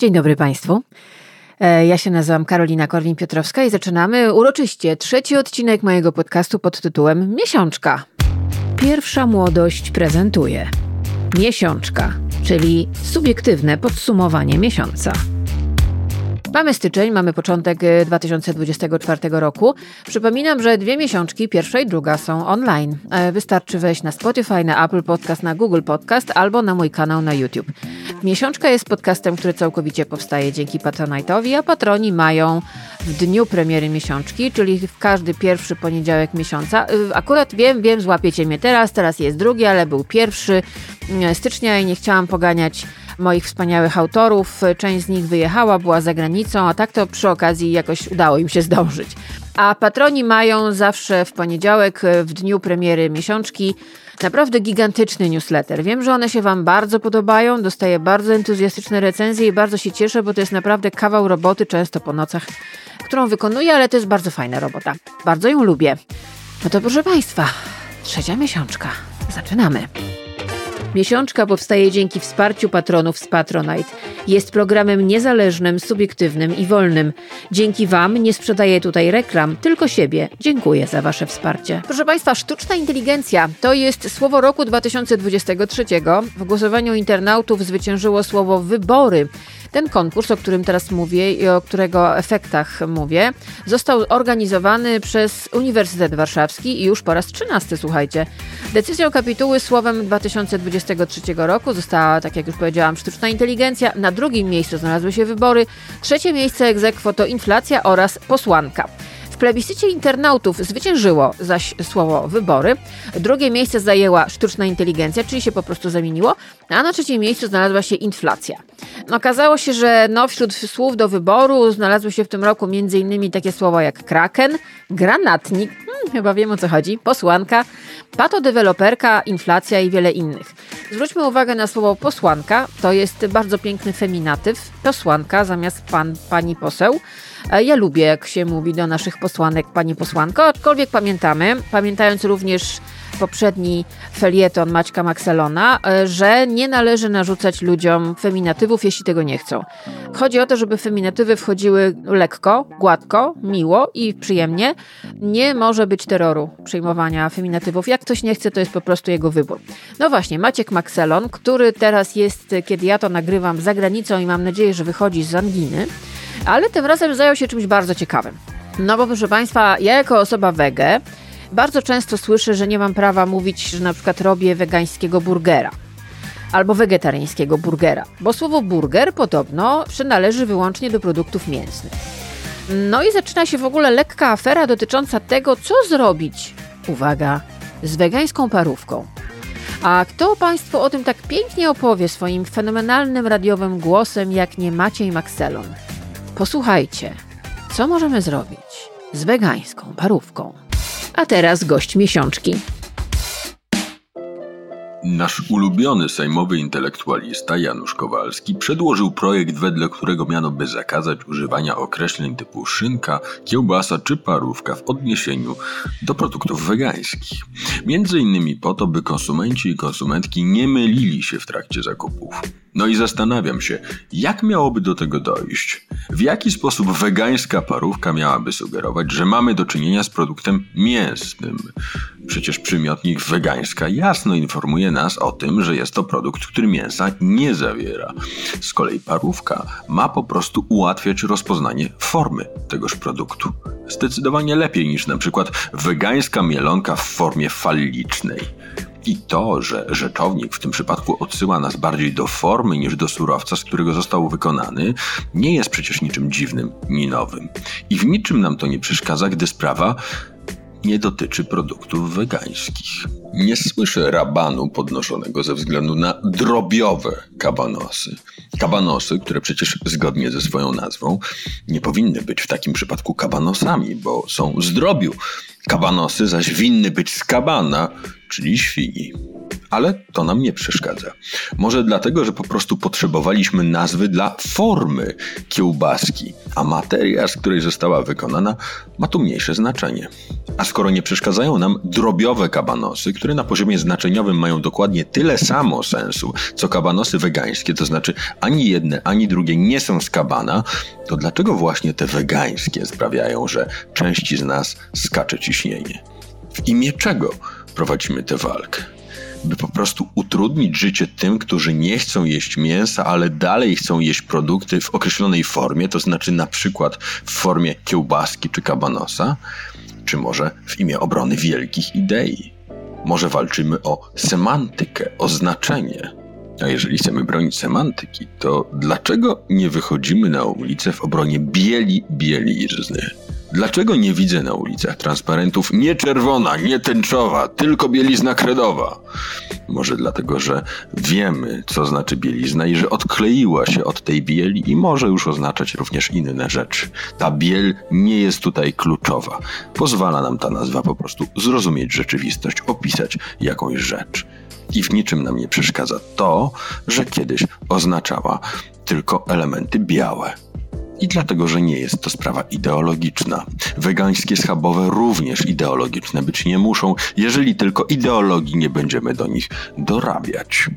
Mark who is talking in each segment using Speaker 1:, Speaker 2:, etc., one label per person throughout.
Speaker 1: Dzień dobry Państwu. E, ja się nazywam Karolina Korwin-Piotrowska i zaczynamy uroczyście trzeci odcinek mojego podcastu pod tytułem Miesiączka. Pierwsza młodość prezentuje Miesiączka, czyli subiektywne podsumowanie miesiąca. Mamy styczeń, mamy początek 2024 y, roku. Przypominam, że dwie miesiączki, pierwsza i druga, są online. E, wystarczy wejść na Spotify, na Apple Podcast, na Google Podcast albo na mój kanał na YouTube. Miesiączka jest podcastem, który całkowicie powstaje dzięki Patronite'owi, a patroni mają w dniu premiery miesiączki, czyli w każdy pierwszy poniedziałek miesiąca. Y, akurat wiem, wiem, złapiecie mnie teraz, teraz jest drugi, ale był pierwszy y, stycznia i nie chciałam poganiać moich wspaniałych autorów. Część z nich wyjechała, była za granicą, a tak to przy okazji jakoś udało im się zdążyć. A patroni mają zawsze w poniedziałek, w dniu premiery miesiączki, naprawdę gigantyczny newsletter. Wiem, że one się Wam bardzo podobają, dostaję bardzo entuzjastyczne recenzje i bardzo się cieszę, bo to jest naprawdę kawał roboty, często po nocach, którą wykonuję, ale to jest bardzo fajna robota. Bardzo ją lubię. No to proszę Państwa, trzecia miesiączka. Zaczynamy. Miesiączka powstaje dzięki wsparciu patronów z Patronite. Jest programem niezależnym, subiektywnym i wolnym. Dzięki Wam nie sprzedaję tutaj reklam, tylko siebie. Dziękuję za Wasze wsparcie. Proszę Państwa, sztuczna inteligencja to jest słowo roku 2023. W głosowaniu internautów zwyciężyło słowo wybory. Ten konkurs, o którym teraz mówię i o którego efektach mówię, został organizowany przez Uniwersytet Warszawski i już po raz 13, słuchajcie. Decyzją kapituły słowem 2023 roku została, tak jak już powiedziałam, sztuczna inteligencja. Na drugim miejscu znalazły się wybory. Trzecie miejsce egzekwo to inflacja oraz posłanka plebiscycie internautów zwyciężyło zaś słowo wybory. Drugie miejsce zajęła sztuczna inteligencja, czyli się po prostu zamieniło, a na trzecim miejscu znalazła się inflacja. Okazało się, że no, wśród słów do wyboru znalazły się w tym roku m.in. takie słowa jak kraken, granatnik, hmm, chyba wiem o co chodzi, posłanka, patodeweloperka, inflacja i wiele innych. Zwróćmy uwagę na słowo posłanka, to jest bardzo piękny feminatyw, posłanka zamiast pan, pani poseł. E, ja lubię, jak się mówi do naszych posłanek pani posłanko, aczkolwiek pamiętamy, pamiętając również poprzedni felieton Maćka Maxelona, e, że nie należy narzucać ludziom feminatywów, jeśli tego nie chcą. Chodzi o to, żeby feminatywy wchodziły lekko, gładko, miło i przyjemnie. Nie może być terroru przyjmowania feminatywów. Jak ktoś nie chce, to jest po prostu jego wybór. No właśnie, Maciek Maxelon, który teraz jest, kiedy ja to nagrywam, za granicą i mam nadzieję, że wychodzi z anginy, ale tym razem zajął się czymś bardzo ciekawym. No bo proszę Państwa, ja jako osoba wege bardzo często słyszę, że nie mam prawa mówić, że na przykład robię wegańskiego burgera albo wegetariańskiego burgera, bo słowo burger podobno przynależy wyłącznie do produktów mięsnych. No i zaczyna się w ogóle lekka afera dotycząca tego, co zrobić, uwaga, z wegańską parówką. A kto Państwu o tym tak pięknie opowie swoim fenomenalnym radiowym głosem, jak nie Maciej Maxelon? Posłuchajcie, co możemy zrobić z wegańską parówką. A teraz gość miesiączki.
Speaker 2: Nasz ulubiony sejmowy intelektualista Janusz Kowalski przedłożył projekt, wedle którego miano by zakazać używania określeń typu szynka, kiełbasa czy parówka w odniesieniu do produktów wegańskich. Między innymi po to, by konsumenci i konsumentki nie mylili się w trakcie zakupów. No i zastanawiam się, jak miałoby do tego dojść? W jaki sposób wegańska parówka miałaby sugerować, że mamy do czynienia z produktem mięsnym? Przecież przymiotnik wegańska jasno informuje nas o tym, że jest to produkt, który mięsa nie zawiera. Z kolei parówka ma po prostu ułatwiać rozpoznanie formy tegoż produktu. Zdecydowanie lepiej niż na przykład wegańska mielonka w formie fallicznej. I to, że rzeczownik w tym przypadku odsyła nas bardziej do formy niż do surowca, z którego został wykonany, nie jest przecież niczym dziwnym ni nowym. I w niczym nam to nie przeszkadza, gdy sprawa nie dotyczy produktów wegańskich. Nie słyszę rabanu podnoszonego ze względu na drobiowe kabanosy. Kabanosy, które przecież zgodnie ze swoją nazwą nie powinny być w takim przypadku kabanosami, bo są z drobiu. Kabanosy zaś winny być z kabana, czyli świni. Ale to nam nie przeszkadza. Może dlatego, że po prostu potrzebowaliśmy nazwy dla formy kiełbaski, a materia, z której została wykonana, ma tu mniejsze znaczenie. A skoro nie przeszkadzają nam drobiowe kabanosy, które na poziomie znaczeniowym mają dokładnie tyle samo sensu, co kabanosy wegańskie, to znaczy ani jedne, ani drugie nie są z kabana, to dlaczego właśnie te wegańskie sprawiają, że części z nas skacze ciśnienie? W imię czego prowadzimy tę walkę? by po prostu utrudnić życie tym, którzy nie chcą jeść mięsa, ale dalej chcą jeść produkty w określonej formie, to znaczy na przykład w formie kiełbaski czy kabanosa, czy może w imię obrony wielkich idei. Może walczymy o semantykę, o znaczenie. A jeżeli chcemy bronić semantyki, to dlaczego nie wychodzimy na ulicę w obronie bieli bielizny? Dlaczego nie widzę na ulicach transparentów nie czerwona, nie tęczowa, tylko bielizna kredowa? Może dlatego, że wiemy, co znaczy bielizna i że odkleiła się od tej bieli i może już oznaczać również inne rzeczy. Ta biel nie jest tutaj kluczowa. Pozwala nam ta nazwa po prostu zrozumieć rzeczywistość, opisać jakąś rzecz. I w niczym nam nie przeszkadza to, że kiedyś oznaczała tylko elementy białe i dlatego, że nie jest to sprawa ideologiczna. Wegańskie schabowe również ideologiczne być nie muszą, jeżeli tylko ideologii nie będziemy do nich dorabiać.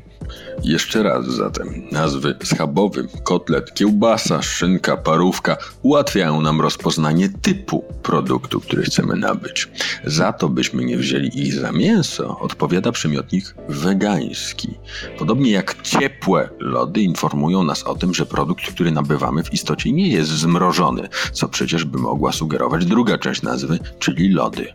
Speaker 2: Jeszcze raz zatem, nazwy schabowy, kotlet, kiełbasa, szynka, parówka ułatwiają nam rozpoznanie typu produktu, który chcemy nabyć. Za to byśmy nie wzięli ich za mięso, odpowiada przymiotnik wegański. Podobnie jak ciepłe lody informują nas o tym, że produkt, który nabywamy w istocie nie jest zmrożony, co przecież by mogła sugerować druga część nazwy, czyli lody.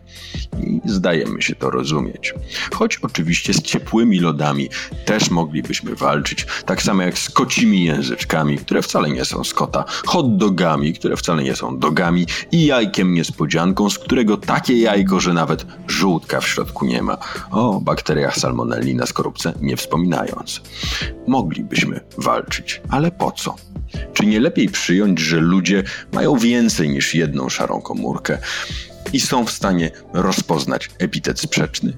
Speaker 2: I zdajemy się to rozumieć. Choć oczywiście z ciepłymi lodami też moglibyśmy walczyć, tak samo jak z kocimi języczkami, które wcale nie są z kota, hot dogami, które wcale nie są dogami i jajkiem niespodzianką, z którego takie jajko, że nawet żółtka w środku nie ma. O bakteriach salmonelli na skorupce nie wspominając. Moglibyśmy walczyć, ale po co? Czy nie lepiej przyjąć, że ludzie mają więcej niż jedną szarą komórkę i są w stanie rozpoznać epitet sprzeczny?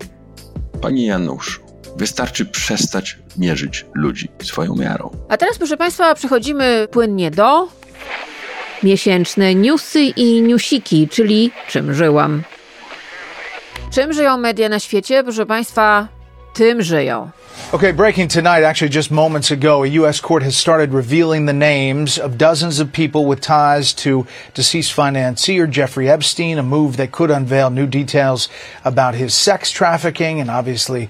Speaker 2: Panie Januszu, wystarczy przestać mierzyć ludzi swoją miarą.
Speaker 1: A teraz, proszę Państwa, przechodzimy płynnie do miesięczne newsy i newsiki, czyli czym żyłam. Czym żyją media na świecie? Proszę Państwa, tym żyją.
Speaker 3: Okay, breaking tonight, actually just moments ago, a U.S. court has started revealing the names of dozens of people with ties to deceased financier Jeffrey Epstein, a move that could unveil new details about his sex trafficking and obviously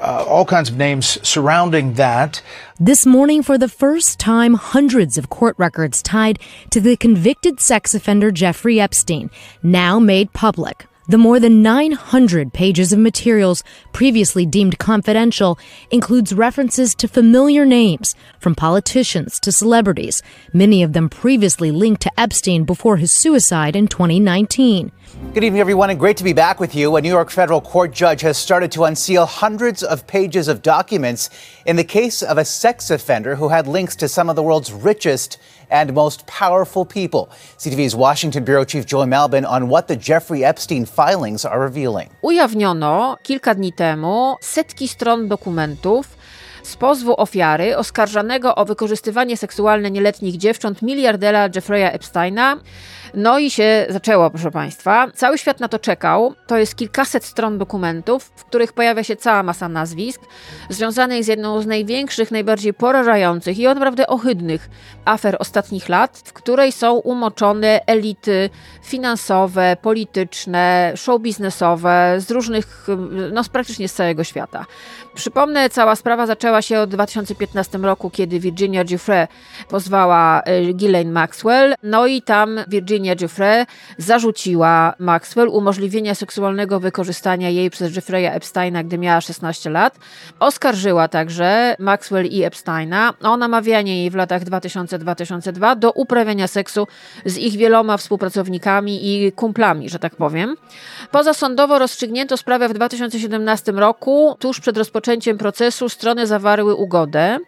Speaker 3: uh, all kinds of names surrounding that.
Speaker 4: This morning, for the first time, hundreds of court records tied to the convicted sex offender Jeffrey Epstein, now made public. The more than 900 pages of materials previously deemed confidential includes references to familiar names, from politicians to celebrities, many of them previously linked to Epstein before his suicide in 2019.
Speaker 5: Good evening, everyone, and great to be back with you. A New York federal court judge has started to unseal hundreds of pages of documents in the case of a sex offender who had links to some of the world's richest and most powerful people. CTV's Washington Bureau Chief Joy Malbin on what the Jeffrey Epstein filings are revealing.
Speaker 1: Ujawniono kilka dni temu setki stron dokumentów z pozwu ofiary oskarżanego o wykorzystywanie seksualne nieletnich dziewcząt miliardera Jeffreya Epsteina. No i się zaczęło, proszę Państwa. Cały świat na to czekał. To jest kilkaset stron dokumentów, w których pojawia się cała masa nazwisk związanych z jedną z największych, najbardziej porażających i naprawdę ohydnych afer ostatnich lat, w której są umoczone elity finansowe, polityczne, show biznesowe z różnych, no praktycznie z całego świata. Przypomnę, cała sprawa zaczęła się od 2015 roku, kiedy Virginia Giuffre pozwała e, Ghislaine Maxwell, no i tam Virginia Giuffre zarzuciła Maxwell umożliwienia seksualnego wykorzystania jej przez Jeffreya Epsteina, gdy miała 16 lat. Oskarżyła także Maxwell i Epsteina o namawianie jej w latach 2000-2002 do uprawiania seksu z ich wieloma współpracownikami i kumplami, że tak powiem. Pozasądowo rozstrzygnięto sprawę w 2017 roku, tuż przed rozpoczęciem procesu strony zawarły ugodę.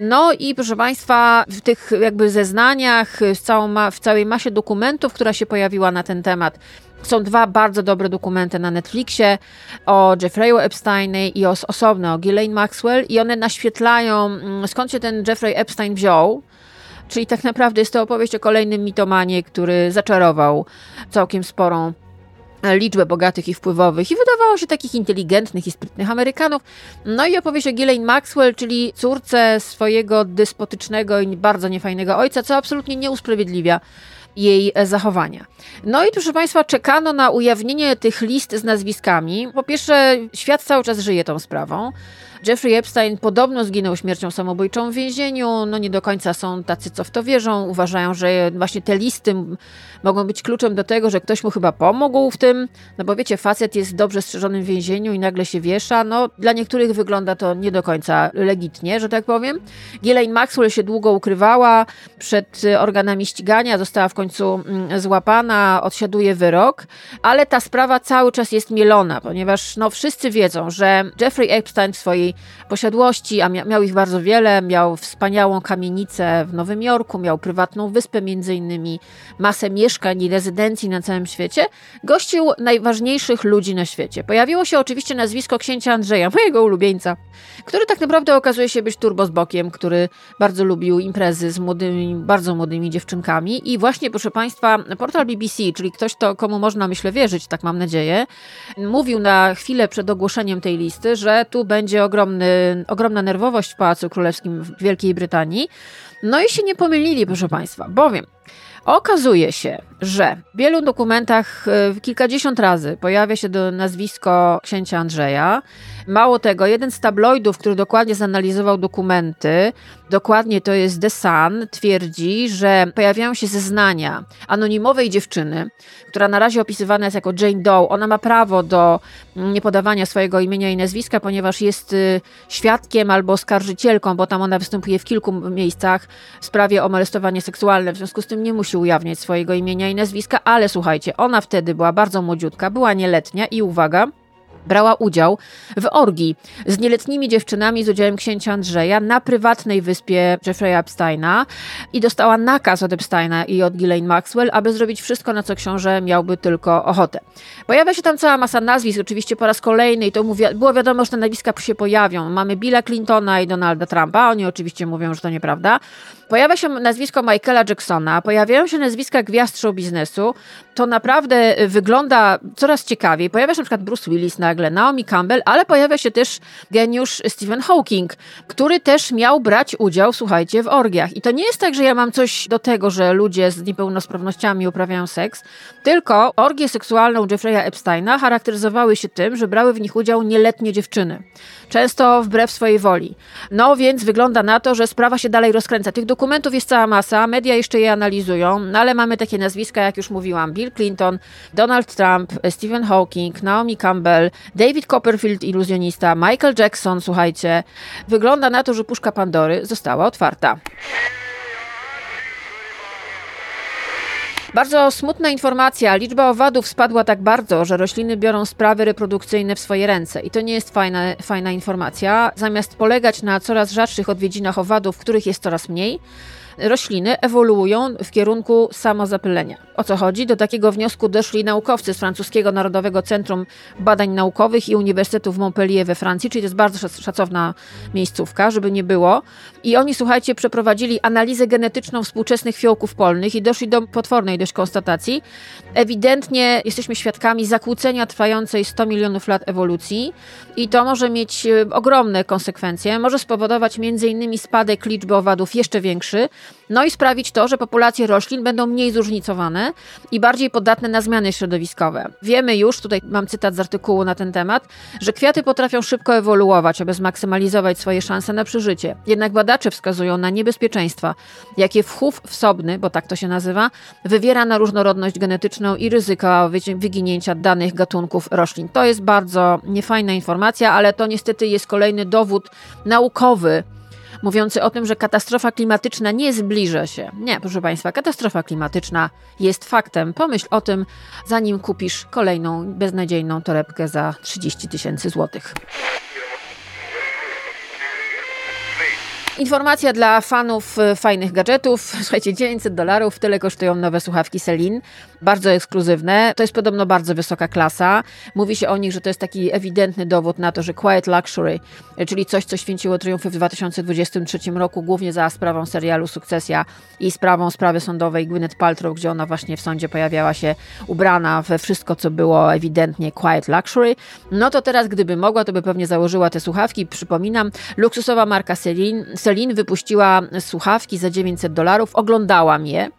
Speaker 1: No i proszę Państwa, w tych jakby zeznaniach, w, całą ma, w całej masie dokumentów, która się pojawiła na ten temat, są dwa bardzo dobre dokumenty na Netflixie o Jeffrey'u Epsteinie i o, osobno o Ghislaine Maxwell i one naświetlają, mm, skąd się ten Jeffrey Epstein wziął. Czyli tak naprawdę jest to opowieść o kolejnym mitomanie, który zaczarował całkiem sporą liczbę bogatych i wpływowych i wydawało się takich inteligentnych i sprytnych Amerykanów. No i opowieść o Ghislaine Maxwell, czyli córce swojego despotycznego i bardzo niefajnego ojca, co absolutnie nie usprawiedliwia jej zachowania. No i proszę Państwa, czekano na ujawnienie tych list z nazwiskami. Po pierwsze, świat cały czas żyje tą sprawą. Jeffrey Epstein podobno zginął śmiercią samobójczą w więzieniu. No nie do końca są tacy, co w to wierzą. Uważają, że właśnie te listy mogą być kluczem do tego, że ktoś mu chyba pomógł w tym. No bo wiecie, facet jest dobrze strzeżonym w więzieniu i nagle się wiesza. No dla niektórych wygląda to nie do końca legitnie, że tak powiem. Ghislaine Maxwell się długo ukrywała przed organami ścigania, została w końcu mm, złapana, odsiaduje wyrok, ale ta sprawa cały czas jest mielona, ponieważ no wszyscy wiedzą, że Jeffrey Epstein w swojej posiadłości, a miał ich bardzo wiele. Miał wspaniałą kamienicę w Nowym Jorku, miał prywatną wyspę między innymi, masę mieszkań i rezydencji na całym świecie. Gościł najważniejszych ludzi na świecie. Pojawiło się oczywiście nazwisko księcia Andrzeja, mojego ulubieńca, który tak naprawdę okazuje się być turbozbokiem, który bardzo lubił imprezy z młodymi, bardzo młodymi dziewczynkami i właśnie, proszę Państwa, portal BBC, czyli ktoś, to, komu można, myślę, wierzyć, tak mam nadzieję, mówił na chwilę przed ogłoszeniem tej listy, że tu będzie ogromny ogromny, ogromna nerwowość w Pałacu Królewskim w Wielkiej Brytanii. No i się nie pomylili, proszę Państwa, bowiem okazuje się, że w wielu dokumentach e, kilkadziesiąt razy pojawia się do nazwisko księcia Andrzeja. Mało tego, jeden z tabloidów, który dokładnie zanalizował dokumenty, dokładnie to jest The Sun, twierdzi, że pojawiają się zeznania anonimowej dziewczyny, która na razie opisywana jest jako Jane Doe. Ona ma prawo do niepodawania swojego imienia i nazwiska, ponieważ jest y, świadkiem albo oskarżycielką, bo tam ona występuje w kilku miejscach w sprawie o molestowanie seksualne. W związku z tym nie musi ujawniać swojego imienia i nazwiska, ale słuchajcie, ona wtedy była bardzo młodziutka, była nieletnia i uwaga, brała udział w orgii z nieletnimi dziewczynami z udziałem księcia Andrzeja na prywatnej wyspie Jeffrey'a Epsteina i dostała nakaz od Epsteina i od Ghislaine Maxwell, aby zrobić wszystko, na co książę miałby tylko ochotę. Pojawia się tam cała masa nazwisk, oczywiście po raz kolejny i to mówi, było wiadomo, że te nazwiska się pojawią. Mamy Billa Clintona i Donalda Trumpa, oni oczywiście mówią, że to nieprawda. Pojawia się nazwisko Michaela Jacksona, pojawiają się nazwiska gwiazd show biznesu. To naprawdę wygląda coraz ciekawiej. Pojawia się na przykład Bruce Willis nagle, Naomi Campbell, ale pojawia się też geniusz Stephen Hawking, który też miał brać udział, słuchajcie, w orgiach. I to nie jest tak, że ja mam coś do tego, że ludzie z niepełnosprawnościami uprawiają seks, tylko orgie seksualne u Jeffrey'a Epsteina charakteryzowały się tym, że brały w nich udział nieletnie dziewczyny. Często wbrew swojej woli. No więc wygląda na to, że sprawa się dalej rozkręca. Tych dokumentów jest cała masa, media jeszcze je analizują, no ale mamy takie nazwiska, jak już mówiłam, Bill Clinton, Donald Trump, Stephen Hawking, Naomi Campbell, David Copperfield, iluzjonista, Michael Jackson, słuchajcie. Wygląda na to, że puszka Pandory została otwarta. Bardzo smutna informacja. Liczba owadów spadła tak bardzo, że rośliny biorą sprawy reprodukcyjne w swoje ręce. I to nie jest fajna, fajna informacja. Zamiast polegać na coraz rzadszych odwiedzinach owadów, których jest coraz mniej, rośliny ewoluują w kierunku samozapylenia. O co chodzi? Do takiego wniosku doszli naukowcy z francuskiego Narodowego Centrum Badań Naukowych i Uniwersytetu w Montpellier we Francji, czyli to jest bardzo szacowna miejscówka, żeby nie było. I oni, słuchajcie, przeprowadzili analizę genetyczną współczesnych fiołków polnych i doszli do potwornej dość konstatacji. Ewidentnie jesteśmy świadkami zakłócenia trwającej 100 milionów lat ewolucji i to może mieć e, ogromne konsekwencje. Może spowodować m.in. spadek liczby owadów jeszcze większy, no i sprawić to, że populacje roślin będą mniej zróżnicowane i bardziej podatne na zmiany środowiskowe. Wiemy już, tutaj mam cytat z artykułu na ten temat, że kwiaty potrafią szybko ewoluować, aby zmaksymalizować swoje szanse na przeżycie. Jednak badacze wskazują na niebezpieczeństwa, jakie wchów wsobny, bo tak to się nazywa, wywiera na różnorodność genetyczną i ryzyka wyginięcia danych gatunków roślin. To jest bardzo niefajna informacja, ale to niestety jest kolejny dowód naukowy, mówiący o tym, że katastrofa klimatyczna nie zbliża się. Nie, proszę Państwa, katastrofa klimatyczna jest faktem. Pomyśl o tym, zanim kupisz kolejną beznadziejną torebkę za 30 tysięcy złotych. Informacja dla fanów e, fajnych gadżetów. Słuchajcie, 900 dolarów, tyle kosztują nowe słuchawki Selin. Bardzo ekskluzywne. To jest podobno bardzo wysoka klasa. Mówi się o nich, że to jest taki ewidentny dowód na to, że Quiet Luxury, czyli coś, co święciło triumfy w 2023 roku, głównie za sprawą serialu Sukcesja i sprawą sprawy sądowej Gwyneth Paltrow, gdzie ona właśnie w sądzie pojawiała się ubrana we wszystko, co było ewidentnie Quiet Luxury. No to teraz, gdyby mogła, to by pewnie założyła te słuchawki. Przypominam, luksusowa marka Celine, Celine wypuściła słuchawki za 900 dolarów. Oglądałam je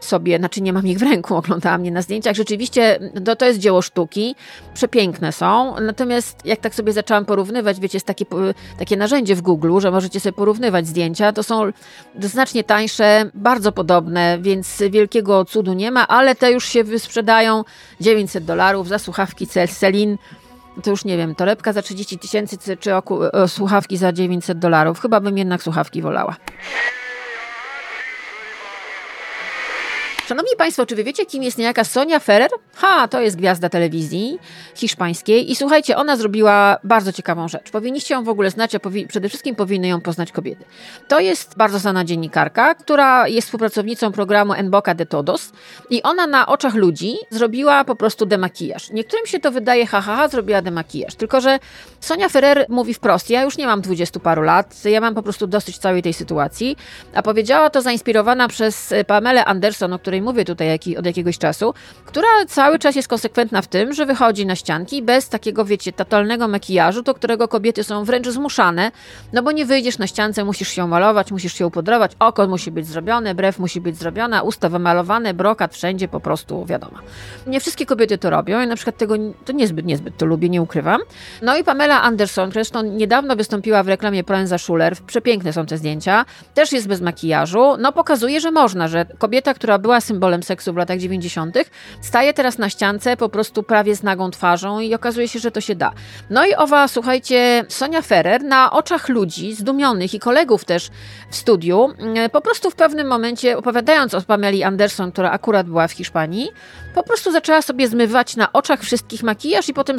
Speaker 1: sobie, znaczy nie mam ich w ręku, oglądałam je na zdjęciach. Rzeczywiście to, to jest dzieło sztuki, przepiękne są, natomiast jak tak sobie zaczęłam porównywać, wiecie, jest takie, takie narzędzie w Google, że możecie sobie porównywać zdjęcia, to są znacznie tańsze, bardzo podobne, więc wielkiego cudu nie ma, ale te już się wysprzedają 900 dolarów za słuchawki Celine to już nie wiem, torebka za 30 tysięcy czy oku, e, słuchawki za 900 dolarów. Chyba bym jednak słuchawki wolała. Szanowni Państwo, czy wy wiecie, kim jest niejaka Sonia Ferrer? Ha, to jest gwiazda telewizji hiszpańskiej i słuchajcie, ona zrobiła bardzo ciekawą rzecz. Powinniście ją w ogóle znać, a powi przede wszystkim powinny ją poznać kobiety. To jest bardzo znana dziennikarka, która jest współpracownicą programu En Boca de Todos i ona na oczach ludzi zrobiła po prostu demakijaż. Niektórym się to wydaje, ha, ha, ha zrobiła demakijaż. Tylko, że Sonia Ferrer mówi wprost, ja już nie mam dwudziestu paru lat, ja mam po prostu dosyć całej tej sytuacji, a powiedziała to zainspirowana przez Pamelę Anderson, o której której mówię tutaj od jakiegoś czasu, która cały czas jest konsekwentna w tym, że wychodzi na ścianki bez takiego, wiecie, totalnego makijażu, do którego kobiety są wręcz zmuszane, no bo nie wyjdziesz na ściance, musisz się malować, musisz się upodrować, oko musi być zrobione, brew musi być zrobiona, usta wymalowane, brokat wszędzie po prostu, wiadomo. Nie wszystkie kobiety to robią i na przykład tego to niezbyt, niezbyt to lubię, nie ukrywam. No i Pamela Anderson, zresztą niedawno wystąpiła w reklamie Proenza Schuller, przepiękne są te zdjęcia, też jest bez makijażu, no pokazuje, że można, że kobieta, która była symbolem seksu w latach 90., staje teraz na ściance po prostu prawie z nagą twarzą i okazuje się, że to się da. No i owa, słuchajcie, Sonia Ferrer na oczach ludzi zdumionych i kolegów też w studiu, mm, po prostu w pewnym momencie, opowiadając o Pameli Anderson, która akurat była w Hiszpanii, po prostu zaczęła sobie zmywać na oczach wszystkich makijaż i potem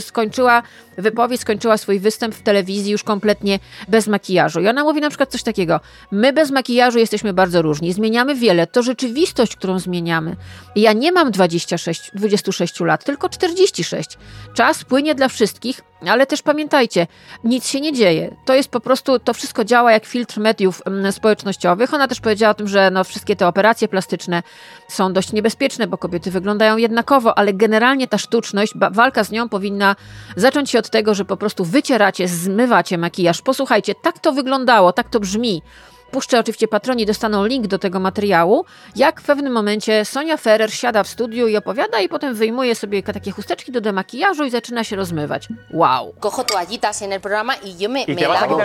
Speaker 1: skończyła wypowiedź, skończyła swój występ w telewizji już kompletnie bez makijażu. I ona mówi na przykład coś takiego: My bez makijażu jesteśmy bardzo różni, zmieniamy wiele, to rzeczywistość, którą zmieniamy. Ja nie mam 26, 26 lat, tylko 46. Czas płynie dla wszystkich, ale też pamiętajcie, nic się nie dzieje. To jest po prostu, to wszystko działa jak filtr mediów mm, społecznościowych. Ona też powiedziała o tym, że no, wszystkie te operacje plastyczne są dość niebezpieczne, bo kobiety wyglądają jednakowo, ale generalnie ta sztuczność, walka z nią powinna zacząć się od tego, że po prostu wycieracie, zmywacie makijaż. Posłuchajcie, tak to wyglądało, tak to brzmi. Puszczę oczywiście patroni, dostaną link do tego materiału, jak w pewnym momencie Sonia Ferrer siada w studiu i opowiada i potem wyjmuje sobie takie chusteczki do demakijażu i zaczyna się rozmywać. Wow.
Speaker 6: Cojo toallitas en el programa y yo me, me lavo.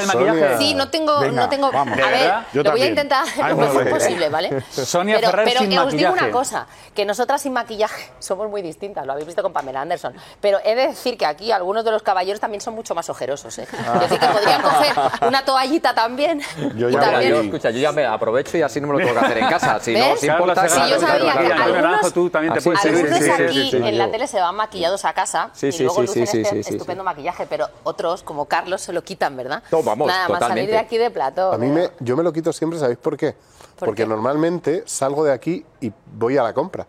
Speaker 6: Sí, no tengo, Venga, no tengo, vamos. a ver, lo voy a intentar lo mejor posible, ¿vale?
Speaker 7: Sonia pero, Ferrer
Speaker 6: pero
Speaker 7: sin
Speaker 6: os digo una cosa, que nosotras sin maquillaje somos muy distintas, lo habéis visto con Pamela Anderson, pero he de decir que aquí algunos de los caballeros también son mucho más ojerosos, ¿eh? Es decir, que podrían coger una toallita también
Speaker 7: yo ya y también yo, escucha, yo ya me aprovecho y así no me lo tengo que hacer en casa. Si ¿Ves? no os importa,
Speaker 6: sí, yo sabía que algunos, tú también te puedes algunos sí, sí, aquí en la tele se van maquillados a casa y luego lucen este estupendo maquillaje, pero otros, como Carlos, se lo quitan, ¿verdad?
Speaker 7: No, vamos,
Speaker 6: Nada
Speaker 7: más
Speaker 6: salir de aquí de plato.
Speaker 8: A mí me, yo me lo quito siempre, ¿sabéis por qué?
Speaker 6: ¿Por
Speaker 8: Porque
Speaker 6: qué?
Speaker 8: normalmente salgo de aquí y voy a la compra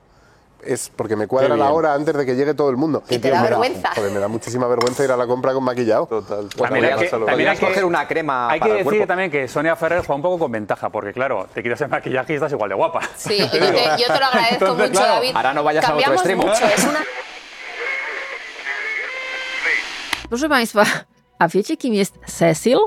Speaker 8: es porque me cuadra la hora antes de que llegue todo el mundo.
Speaker 6: Y te da vergüenza.
Speaker 8: Joder, me da muchísima vergüenza ir a la compra con maquillado.
Speaker 7: Total. también hay que, también hay que coger una crema
Speaker 9: Hay
Speaker 7: para
Speaker 9: que
Speaker 7: el
Speaker 9: decir
Speaker 7: cuerpo.
Speaker 9: también que Sonia Ferrer juega un poco con ventaja, porque claro, te quitas el maquillaje y estás igual de guapa.
Speaker 6: Sí, yo te, yo te lo agradezco
Speaker 9: Entonces,
Speaker 6: mucho,
Speaker 9: claro,
Speaker 6: David.
Speaker 7: ahora no vayas a otro
Speaker 6: Cambiamos
Speaker 7: extremo.
Speaker 6: mucho, es una...
Speaker 1: Proszę Państwa, a wiecie kim jest Cecil?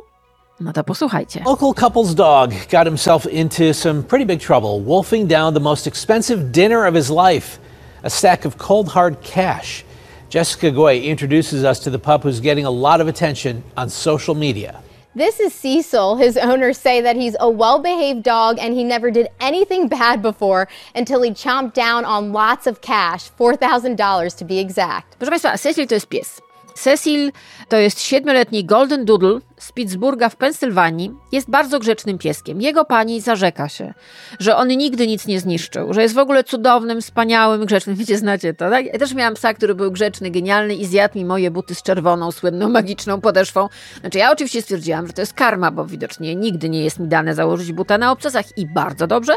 Speaker 1: No to posłuchajcie.
Speaker 10: Local couple's dog got himself into some pretty big trouble, wolfing down the most expensive dinner of his life a stack of cold hard cash. Jessica Goy introduces us to the pup who's getting a lot of attention on social media.
Speaker 11: This is Cecil. His owners say that he's a well behaved dog and he never did anything bad before until he chomped down on lots of cash $4,000 to be exact.
Speaker 1: Proszę Państwa, Cecil to jest pies. Cecil to jest siedmioletni Golden Doodle z Pittsburgha w Pensylwanii jest bardzo grzecznym pieskiem. Jego pani zarzeka się, że on nigdy nic nie zniszczył, że jest w ogóle cudownym, wspaniałym, grzecznym. Wiecie, znacie to, tak? Ja też miałam psa, który był grzeczny, genialny i zjadł mi moje buty z czerwoną, słynną, magiczną podeszwą. Znaczy ja oczywiście stwierdziłam, że to jest karma, bo widocznie nigdy nie jest mi dane założyć buta na obcasach i bardzo dobrze.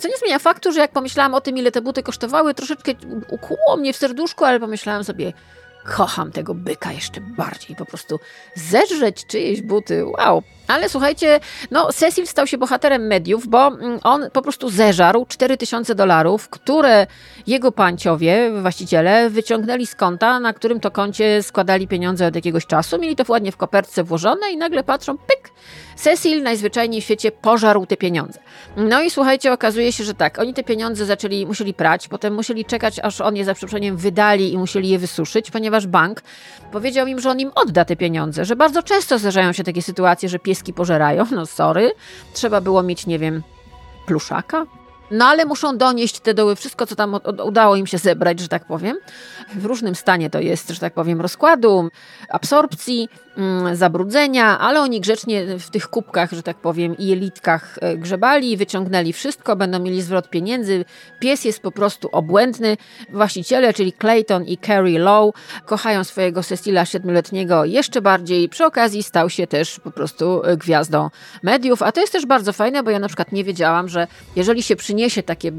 Speaker 1: Co nie zmienia faktu, że jak pomyślałam o tym, ile te buty kosztowały, troszeczkę ukłuło mnie w serduszku, ale pomyślałam sobie, kocham tego byka jeszcze bardziej. Po prostu zedrzeć czyjeś buty, wow. Ale słuchajcie, no Cecil stał się bohaterem mediów, bo mm, on po prostu zeżarł 4000 dolarów, które jego panciowie, właściciele, wyciągnęli z konta, na którym to koncie składali pieniądze od jakiegoś czasu. Mieli to ładnie w kopertce włożone i nagle patrzą, pyk, Cecil najzwyczajniej w świecie pożarł te pieniądze. No i słuchajcie, okazuje się, że tak, oni te pieniądze zaczęli, musieli prać, potem musieli czekać, aż on je za przeproszeniem wydali i musieli je wysuszyć, ponieważ bank powiedział im, że on im odda te pieniądze, że bardzo często zdarzają się takie sytuacje, że pieski pożerają, no sorry, trzeba było mieć, nie wiem, pluszaka, no ale muszą donieść te doły, wszystko co tam udało im się zebrać, że tak powiem. W różnym stanie to jest, że tak powiem, rozkładu, absorpcji, zabrudzenia, ale oni grzecznie w tych kubkach, że tak powiem, i jelitkach e, grzebali, wyciągnęli wszystko, będą mieli zwrot pieniędzy. Pies jest po prostu obłędny. Właściciele, czyli Clayton i Carrie Lowe, kochają swojego Cecila siedmioletniego jeszcze bardziej. Przy okazji stał się też po prostu e, gwiazdą mediów, a to jest też bardzo fajne, bo ja na przykład nie wiedziałam, że jeżeli się przyniesie takie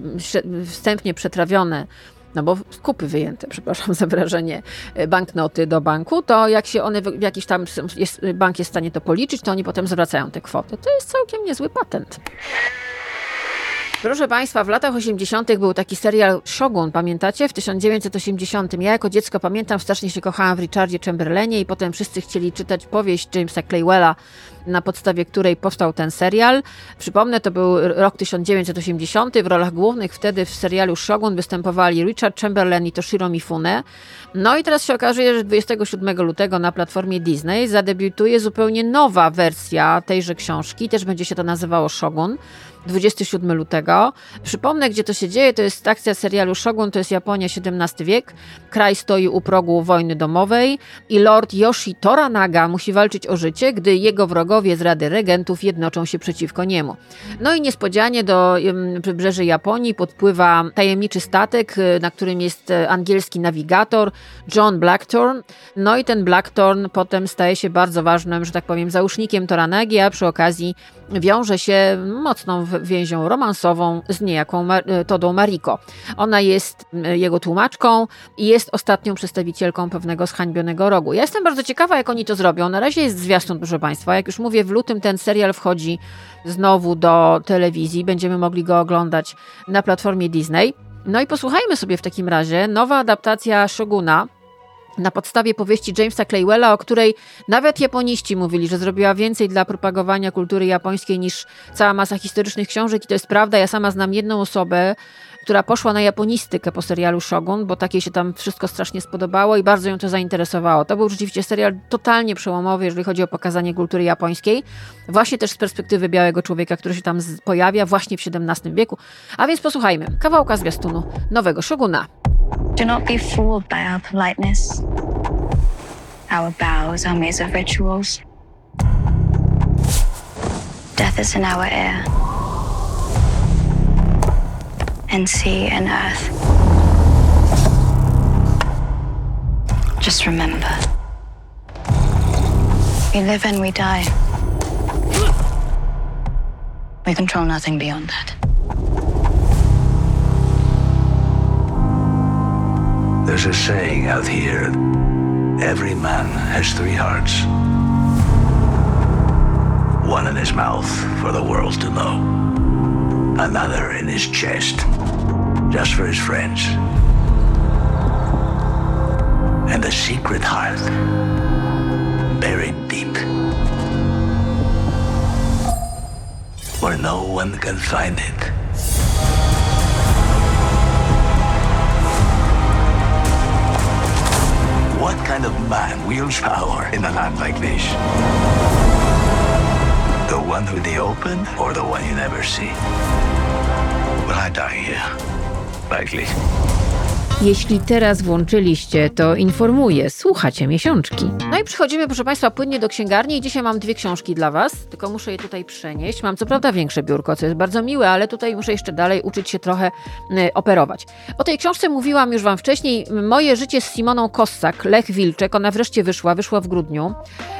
Speaker 1: wstępnie przetrawione no bo kupy wyjęte, przepraszam za wrażenie, e, banknoty do banku, to jak się one w jakiś tam jest, bank jest w stanie to policzyć, to oni potem zwracają te kwoty. To jest całkiem niezły patent. Proszę Państwa, w latach 80. był taki serial Shogun, pamiętacie? W 1980. Ja jako dziecko pamiętam, strasznie się kochałam w Richardzie Chamberlainie i potem wszyscy chcieli czytać powieść Jamesa Claywella, na podstawie której powstał ten serial. Przypomnę, to był rok 1980. W rolach głównych wtedy w serialu Shogun występowali Richard Chamberlain i Toshiro Mifune. No i teraz się okazuje, że 27 lutego na platformie Disney zadebiutuje zupełnie nowa wersja tejże książki. Też będzie się to nazywało Shogun. 27 lutego. Przypomnę, gdzie to się dzieje. To jest akcja serialu Shogun, to jest Japonia XVII wiek. Kraj stoi u progu wojny domowej i lord Yoshi Toranaga musi walczyć o życie, gdy jego wrogowie z Rady Regentów jednoczą się przeciwko niemu. No i niespodzianie do wybrzeży Japonii podpływa tajemniczy statek, y, na którym jest e, angielski nawigator John Blackthorn. No i ten Blackthorn potem staje się bardzo ważnym, że tak powiem, załóżnikiem Toranagi, a przy okazji wiąże się mocną więzią romansową z niejaką e, Todą Mariko. Ona jest jego tłumaczką i jest ostatnią przedstawicielką pewnego zhańbionego rogu. Ja jestem bardzo ciekawa, jak oni to zrobią. Na razie jest zwiastun, proszę Państwa. Jak już mówię, w lutym ten serial wchodzi znowu do telewizji. Będziemy mogli go oglądać na platformie Disney. No i posłuchajmy sobie w takim razie nowa adaptacja Shoguna, na podstawie powieści Jamesa Claywella, o której nawet japoniści mówili, że zrobiła więcej dla propagowania kultury japońskiej niż cała masa historycznych książek i to jest prawda. Ja sama znam jedną osobę, która poszła na japonistykę po serialu Shogun, bo takiej się tam wszystko strasznie spodobało i bardzo ją to zainteresowało. To był rzeczywiście serial totalnie przełomowy, jeżeli chodzi o pokazanie kultury japońskiej, właśnie też z perspektywy białego człowieka, który się tam pojawia właśnie w XVII wieku. A więc posłuchajmy kawałka zwiastunu nowego Shoguna. Do not be fooled by our politeness. Our bows are of rituals. Death is in our air. And sea and earth. Just remember we live and we die. We control nothing beyond that. There's a saying out here every man has three hearts. One in his mouth for the world to know, another in his chest, just for his friends, and a secret heart buried deep where no one can find it. What kind of man wields power in a land like this? The one with the open or the one you never see? Will I die here? Likely. Jeśli teraz włączyliście, to informuję, słuchacie miesiączki. No i przechodzimy, proszę Państwa, płynnie do księgarni i dzisiaj mam dwie książki dla Was, tylko muszę je tutaj przenieść. Mam co prawda większe biurko, co jest bardzo miłe, ale tutaj muszę jeszcze dalej uczyć się trochę y, operować. O tej książce mówiłam już Wam wcześniej. Moje życie z Simoną Kossak, Lech Wilczek. Ona wreszcie wyszła, wyszła w grudniu.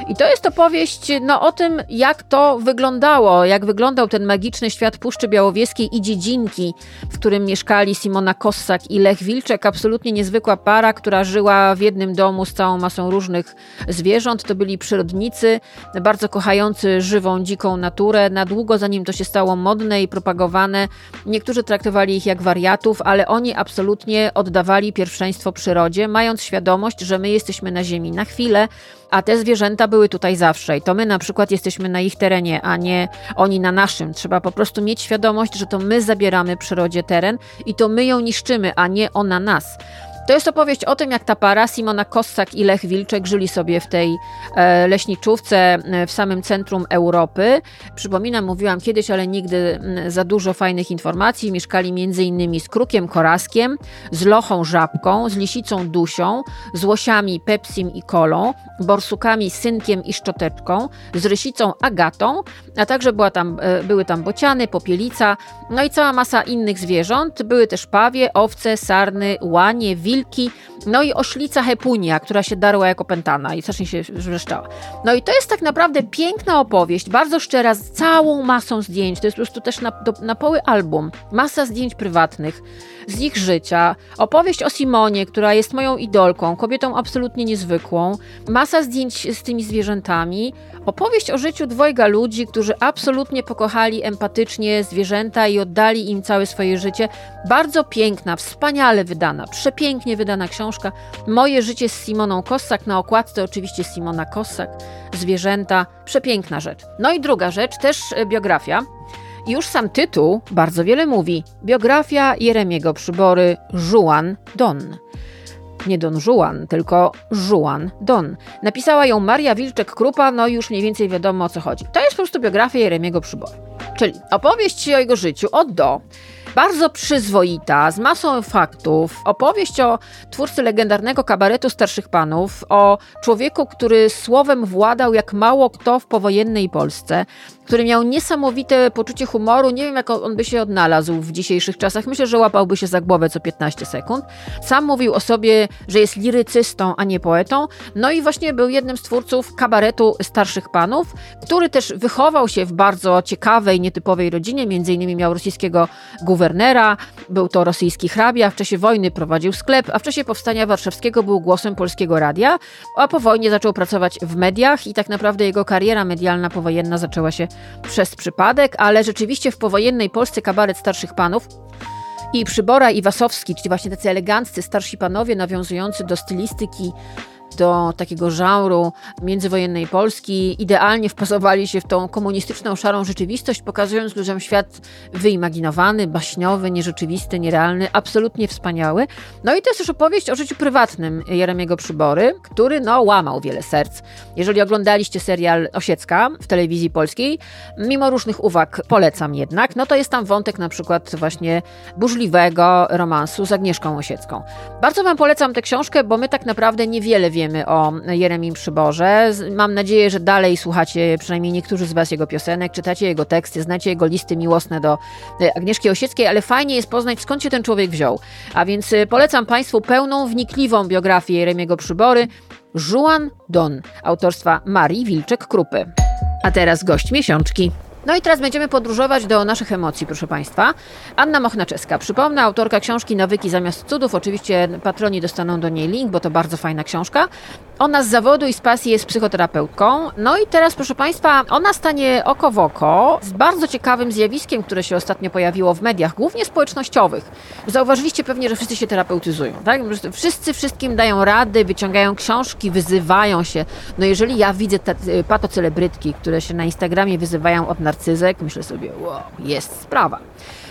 Speaker 1: I to jest opowieść no, o tym, jak to wyglądało, jak wyglądał ten magiczny świat Puszczy Białowieskiej i dziedzinki, w którym mieszkali Simona Kossak i Lech Wilczek absolutnie niezwykła para, która żyła w jednym domu z całą masą różnych zwierząt. To byli przyrodnicy, bardzo kochający żywą, dziką naturę. Na długo zanim to się stało modne i propagowane, niektórzy traktowali ich jak wariatów, ale oni absolutnie oddawali pierwszeństwo przyrodzie, mając świadomość, że my jesteśmy na Ziemi na chwilę, a te zwierzęta były tutaj zawsze i to my na przykład jesteśmy na ich terenie, a nie oni na naszym. Trzeba po prostu mieć świadomość, że to my zabieramy przyrodzie teren i to my ją niszczymy, a nie ona nas. To jest opowieść o tym, jak ta para, Simona Kossak i Lech Wilczek, żyli sobie w tej e, leśniczówce e, w samym centrum Europy. Przypominam, mówiłam kiedyś, ale nigdy za dużo fajnych informacji. Mieszkali innymi z krukiem koraskiem, z lochą żabką, z lisicą dusią, z łosiami pepsim i kolą, borsukami synkiem i szczoteczką, z rysicą agatą, a także była tam, e, były tam bociany, popielica, no i cała masa innych zwierząt. Były też pawie, owce, sarny, łanie, wilki, wilki, no i oślica hepunia, która się darła jako pętana i strasznie się wrzeszczała. No i to jest tak naprawdę piękna opowieść, bardzo szczera, z całą masą zdjęć. To jest po prostu też na, do, na poły album. Masa zdjęć prywatnych z ich życia. Opowieść o Simonie, która jest moją idolką, kobietą absolutnie niezwykłą. Masa zdjęć z tymi zwierzętami. Opowieść o życiu dwojga ludzi, którzy absolutnie pokochali empatycznie zwierzęta i oddali im całe swoje życie. Bardzo piękna, wspaniale wydana, przepięknie wydana książka. Moje życie z Simoną Kossak. Na okładce oczywiście Simona Kossak. Zwierzęta. Przepiękna rzecz. No i druga rzecz, też biografia. Już sam tytuł bardzo wiele mówi. Biografia Jeremiego Przybory Juan Don nie Don Juan, tylko Juan Don. Napisała ją Maria Wilczek-Krupa, no już mniej więcej wiadomo o co chodzi. To jest po prostu biografia Jeremiego Przybory. Czyli opowieść o jego życiu od do bardzo przyzwoita, z masą faktów. Opowieść o twórcy legendarnego kabaretu Starszych Panów, o człowieku, który słowem władał jak mało kto w powojennej Polsce, który miał niesamowite poczucie humoru. Nie wiem, jak on by się odnalazł w dzisiejszych czasach. Myślę, że łapałby się za głowę co 15 sekund. Sam mówił o sobie, że jest lirycystą, a nie poetą. No i właśnie był jednym z twórców kabaretu Starszych Panów, który też wychował się w bardzo ciekawej, nietypowej rodzinie. Między innymi miał rosyjskiego guwernera, był to rosyjski hrabia. W czasie wojny prowadził sklep, a w czasie powstania warszawskiego był głosem polskiego radia, a po wojnie zaczął pracować w mediach i tak naprawdę jego kariera medialna powojenna zaczęła się przez przypadek, ale rzeczywiście w powojennej Polsce kabaret starszych panów i Przybora i Wasowski, czyli właśnie tacy eleganccy starsi panowie nawiązujący do stylistyki do takiego żanru międzywojennej Polski, idealnie wpasowali się w tą komunistyczną szarą rzeczywistość, pokazując ludziom świat wyimaginowany, baśniowy, nierzeczywisty, nierealny, absolutnie wspaniały. No i to jest też opowieść o życiu prywatnym Jeremiego Przybory, który no łamał wiele serc. Jeżeli oglądaliście serial Osiecka w telewizji polskiej, mimo różnych uwag polecam jednak, no to jest tam wątek na przykład właśnie burzliwego romansu z Agnieszką Osiecką. Bardzo wam polecam tę książkę, bo my tak naprawdę niewiele wiemy o Jeremim Przyborze. Mam nadzieję, że dalej słuchacie przynajmniej niektórzy z Was jego piosenek, czytacie jego teksty, znacie jego listy miłosne do e, Agnieszki Osieckiej, ale fajnie jest poznać skąd się ten człowiek wziął. A więc e, polecam Państwu pełną, wnikliwą biografię Jeremiego Przybory. Juan Don, autorstwa Marii Wilczek-Krupy. A teraz gość miesiączki. No i teraz będziemy podróżować do naszych emocji, proszę Państwa. Anna Mochnaczewska, przypomnę, autorka książki Nawyki zamiast cudów. Oczywiście patroni dostaną do niej link, bo to bardzo fajna książka. Ona z zawodu i z pasji jest psychoterapeutką. No i teraz, proszę Państwa, ona stanie oko w oko z bardzo ciekawym zjawiskiem, które się ostatnio pojawiło w mediach, głównie społecznościowych. Zauważyliście pewnie, że wszyscy się terapeutyzują, tak? Wszyscy wszystkim dają rady, wyciągają książki, wyzywają się. No jeżeli ja widzę te patocelebrytki, które się na Instagramie wyzywają od narcyzek, myślę sobie, wow, jest sprawa.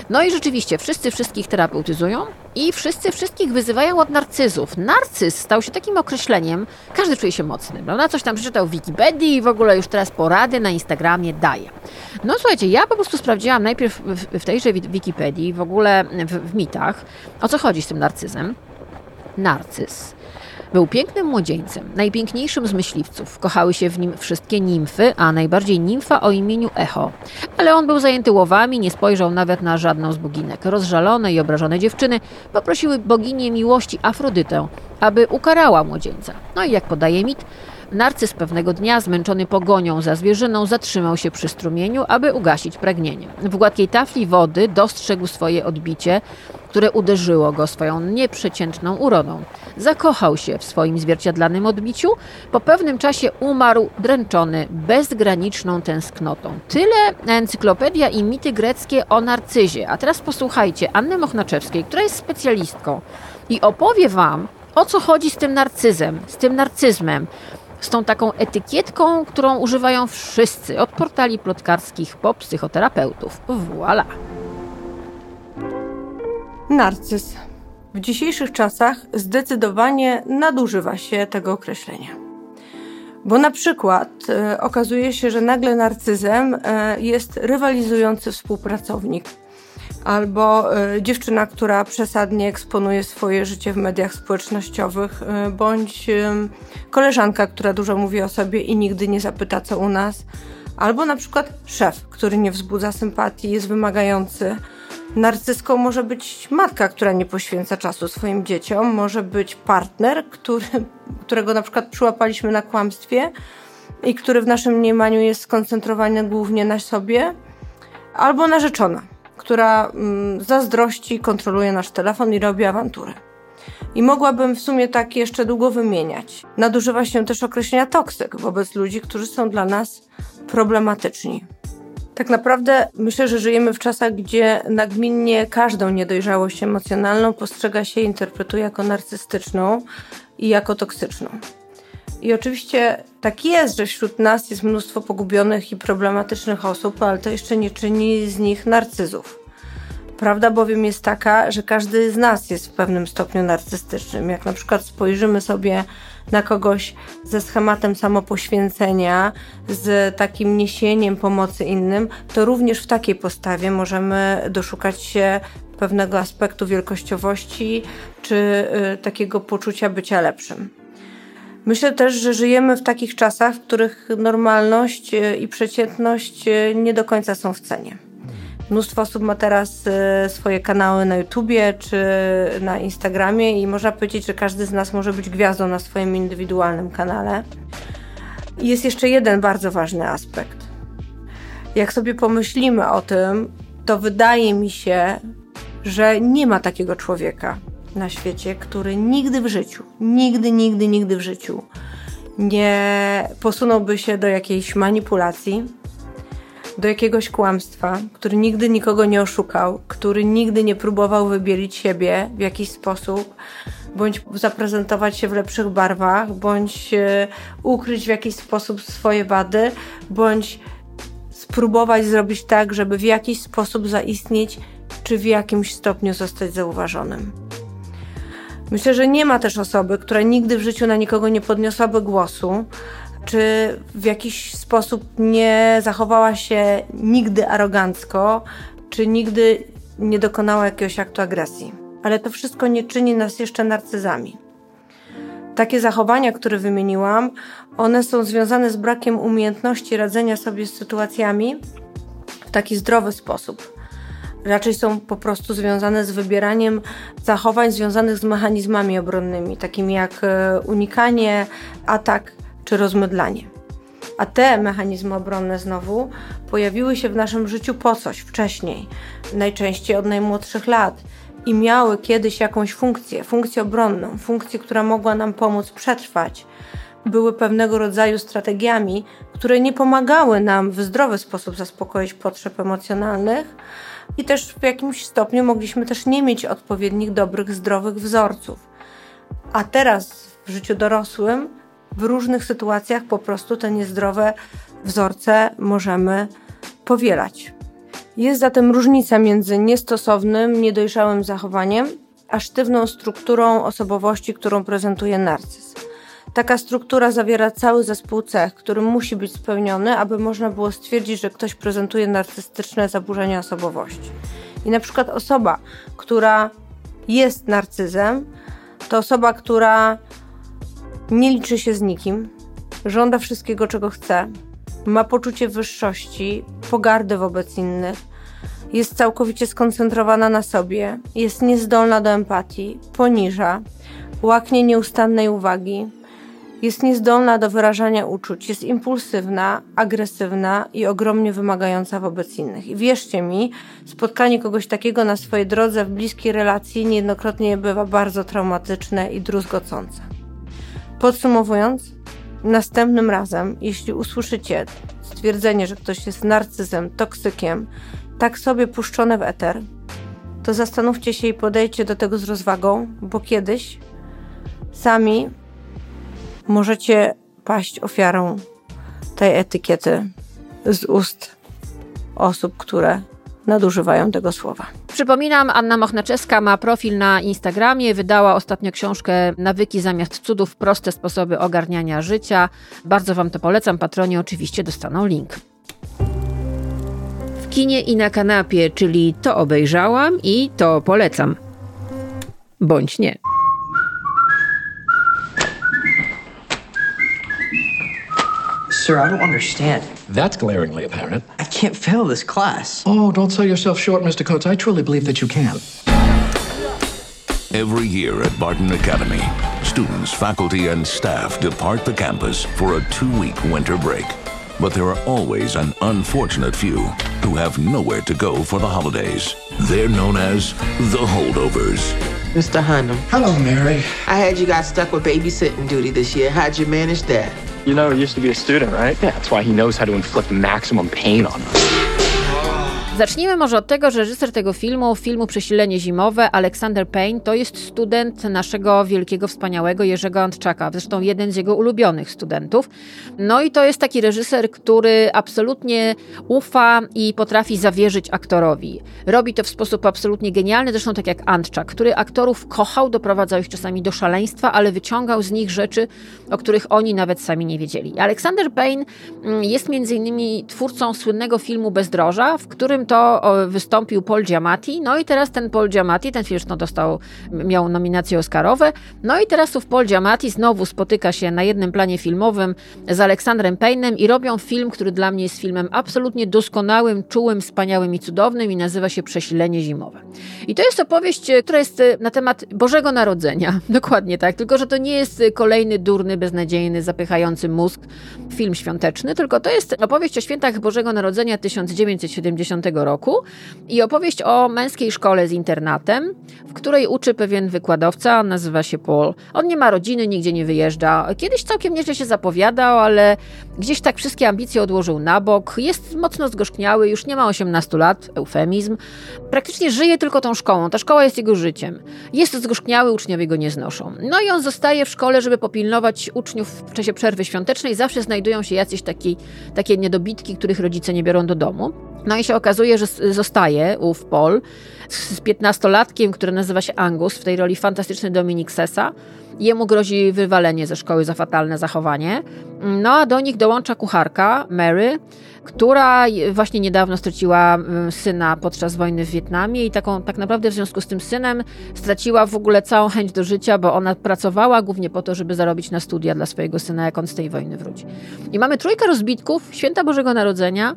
Speaker 1: No i rzeczywiście, wszyscy wszystkich terapeutyzują i wszyscy wszystkich wyzywają od narcyzów. Narcyz stał się takim określeniem, każdy czuje się mocny, prawda? Coś tam przeczytał w Wikipedii i w ogóle już teraz porady na Instagramie daje. No słuchajcie, ja po prostu sprawdziłam najpierw w, tejże Wikipedii, w ogóle w, w mitach, o co chodzi z tym narcyzem. Narcyz. Był pięknym młodzieńcem, najpiękniejszym z myśliwców. Kochały się w nim wszystkie nimfy, a najbardziej nimfa o imieniu Echo. Ale on był zajęty łowami, nie spojrzał nawet na żadną z boginek. Rozżalone i obrażone dziewczyny poprosiły boginię miłości Afrodytę, aby ukarała młodzieńca. No i jak podaje mit, Narcyz pewnego dnia, zmęczony pogonią za zwierzyną, zatrzymał się przy strumieniu, aby ugasić pragnienie. W gładkiej tafli wody dostrzegł swoje odbicie, które uderzyło go swoją nieprzeciętną urodą. Zakochał się w swoim zwierciadlanym odbiciu, po pewnym czasie umarł dręczony bezgraniczną tęsknotą. Tyle encyklopedia i mity greckie o narcyzie. A teraz posłuchajcie Anny Mochnaczewskiej, która jest specjalistką i opowie Wam, o co chodzi z tym narcyzem, z tym narcyzmem z tą taką etykietką, którą używają wszyscy, od portali plotkarskich po psychoterapeutów. Voilà.
Speaker 12: Narcyz. W dzisiejszych czasach zdecydowanie nadużywa się tego określenia. Bo na przykład e, okazuje się, że nagle narcyzem e, jest rywalizujący współpracownik, albo e, dziewczyna, która przesadnie eksponuje swoje życie w mediach społecznościowych, e, bądź koleżanka, która dużo mówi o sobie i nigdy nie zapyta, co u nas, albo na przykład szef, który nie wzbudza sympatii, jest wymagający. Narcyską może być matka, która nie poświęca czasu swoim dzieciom, może być partner, który, którego na przykład przyłapaliśmy na kłamstwie i który w naszym mniemaniu jest skoncentrowany głównie na sobie, albo narzeczona która mm, zazdrości, kontroluje nasz telefon i robi awanturę. I mogłabym w sumie tak jeszcze długo wymieniać. Nadużywa się też określenia toksyk wobec ludzi, którzy są dla nas problematyczni. Tak naprawdę myślę, że żyjemy w czasach, gdzie nagminnie każdą niedojrzałość emocjonalną postrzega się i interpretuje jako narcystyczną i jako toksyczną. I oczywiście tak jest, że wśród nas jest mnóstwo pogubionych i problematycznych osób, ale to jeszcze nie czyni z nich narcyzów. Prawda bowiem jest taka, że każdy z nas jest w pewnym stopniu narcystycznym. Jak na przykład spojrzymy sobie na kogoś ze schematem samopoświęcenia, z takim niesieniem pomocy innym, to również w takiej postawie możemy doszukać się pewnego aspektu wielkościowości czy y, takiego poczucia bycia lepszym. Myślę też, że żyjemy w takich czasach, w których normalność e, i przeciętność e, nie do końca są w cenie. Mnóstwo osób ma teraz e, swoje kanały na YouTubie czy na Instagramie i można powiedzieć, że każdy z nas może być gwiazdą na swoim indywidualnym kanale. Jest jeszcze jeden bardzo ważny aspekt. Jak sobie pomyślimy o tym, to wydaje mi się, że nie ma takiego człowieka, na świecie, który nigdy w życiu, nigdy, nigdy, nigdy w życiu nie posunąłby się do jakiejś manipulacji, do jakiegoś kłamstwa, który nigdy nikogo nie oszukał, który nigdy nie próbował wybielić siebie w jakiś sposób, bądź zaprezentować się w lepszych barwach, bądź e, ukryć w jakiś sposób swoje wady, bądź spróbować zrobić tak, żeby w jakiś sposób zaistnieć, czy w jakimś stopniu zostać zauważonym. Myślę, że nie ma też osoby, która nigdy w życiu na nikogo nie podniosłaby głosu, czy w jakiś sposób nie zachowała się nigdy arogancko, czy nigdy nie dokonała jakiegoś aktu agresji. Ale to wszystko nie czyni nas jeszcze narcyzami. Takie zachowania, które wymieniłam, one są związane z brakiem umiejętności radzenia sobie z sytuacjami w taki zdrowy sposób raczej są po prostu związane z wybieraniem zachowań związanych z mechanizmami obronnymi, takimi jak e, unikanie, atak czy rozmydlanie. A te mechanizmy obronne znowu pojawiły się w naszym życiu po coś wcześniej, najczęściej od najmłodszych lat i miały kiedyś jakąś funkcję, funkcję obronną, funkcję, która mogła nam pomóc przetrwać. Były pewnego rodzaju strategiami, które nie pomagały nam w zdrowy sposób zaspokoić potrzeb emocjonalnych, i też w jakimś stopniu mogliśmy też nie mieć odpowiednich, dobrych, zdrowych wzorców. A teraz w życiu dorosłym, w różnych sytuacjach po prostu te niezdrowe wzorce możemy powielać. Jest zatem różnica między niestosownym, niedojrzałym zachowaniem, a sztywną strukturą osobowości, którą prezentuje narcyz. Taka struktura zawiera cały zespół cech, który musi być spełniony, aby można było stwierdzić, że ktoś prezentuje narcystyczne zaburzenia osobowości. I na przykład osoba, która jest narcyzem, To osoba, która nie liczy się z nikim, żąda wszystkiego, czego chce, ma poczucie wyższości, pogardy wobec innych, jest całkowicie skoncentrowana na sobie, jest niezdolna do empatii, poniża, łaknie nieustannej uwagi, jest niezdolna do wyrażania uczuć, jest impulsywna, agresywna i ogromnie wymagająca wobec innych. I wierzcie mi, spotkanie kogoś takiego na swojej drodze w bliskiej relacji niejednokrotnie bywa bardzo traumatyczne i druzgocące. Podsumowując, następnym razem, jeśli usłyszycie stwierdzenie, że ktoś jest narcyzem, toksykiem, tak sobie puszczone w eter, to zastanówcie się i podejdźcie do tego z rozwagą, bo kiedyś sami możecie paść ofiarą tej etykiety z ust osób, które nadużywają tego słowa.
Speaker 1: Przypominam, Anna Mochnaczeska ma profil na Instagramie, wydała ostatnio książkę Nawyki zamiast cudów, proste sposoby ogarniania życia. Bardzo Wam to polecam, patroni oczywiście dostaną link. W kinie i na kanapie, czyli to obejrzałam i to polecam. Bądź nie.
Speaker 13: Sir, I don't understand.
Speaker 14: That's glaringly apparent.
Speaker 13: I can't fail this class.
Speaker 14: Oh, don't sell yourself short, Mr. Coates. I truly believe that you can.
Speaker 15: Every year at Barton Academy, students, faculty, and staff depart the campus for a two week winter break. But there are always an unfortunate few who have nowhere to go for the holidays. They're known as the holdovers.
Speaker 16: Mr. Hunnam.
Speaker 14: Hello, Mary.
Speaker 16: I heard you got stuck with babysitting duty this year. How'd you manage that?
Speaker 17: You know, he used to be a student, right? Yeah, that's why he knows how to inflict maximum pain on us.
Speaker 1: Zacznijmy może od tego, że reżyser tego filmu, filmu Przesilenie Zimowe, Alexander Payne, to jest student naszego wielkiego, wspaniałego Jerzego Antczaka, zresztą jeden z jego ulubionych studentów. No i to jest taki reżyser, który absolutnie ufa i potrafi zawierzyć aktorowi. Robi to w sposób absolutnie genialny, zresztą tak jak Antczak, który aktorów kochał, doprowadzał ich czasami do szaleństwa, ale wyciągał z nich rzeczy, o których oni nawet sami nie wiedzieli. Alexander Payne mm, jest między innymi twórcą słynnego filmu Bezdroża, w którym to wystąpił Paul Giamatti, no i teraz ten Paul Giamatti, ten film no, dostał, miał nominacje Oscarowe, no i teraz tu Paul Giamatti znowu spotyka się na jednym planie filmowym z Aleksandrem Payne'em i robią film, który dla mnie jest filmem absolutnie doskonałym, czułym, wspaniałym i cudownym i nazywa się Przesilenie Zimowe. I to jest opowieść, która jest na temat Bożego Narodzenia, dokładnie tak, tylko że to nie jest kolejny durny, beznadziejny, zapychający mózg film świąteczny, tylko to jest opowieść o świętach Bożego Narodzenia 1970 roku i opowieść o męskiej szkole z internatem, w której uczy pewien wykładowca, nazywa się Paul. On nie ma rodziny, nigdzie nie wyjeżdża. Kiedyś całkiem nieźle się zapowiadał, ale gdzieś tak wszystkie ambicje odłożył na bok. Jest mocno zgorzkniały, już nie ma 18 lat, eufemizm. Praktycznie żyje tylko tą szkołą. Ta szkoła jest jego życiem. Jest zgorzkniały, uczniowie go nie znoszą. No i on zostaje w szkole, żeby popilnować uczniów w czasie przerwy świątecznej. Zawsze znajdują się jacyś taki, takie niedobitki, których rodzice nie biorą do domu. No i się okazuje, że zostaje ów Paul z piętnastolatkiem, który nazywa się Angus, w tej roli fantastyczny Dominik Sessa. Jemu grozi wywalenie ze szkoły za fatalne zachowanie. No a do nich dołącza kucharka Mary, która właśnie niedawno straciła syna podczas wojny w Wietnamie i taką tak naprawdę w związku z tym synem straciła w ogóle całą chęć do życia, bo ona pracowała głównie po to, żeby zarobić na studia dla swojego syna, jak on z tej wojny wróci. I mamy trójkę rozbitków, święta Bożego Narodzenia,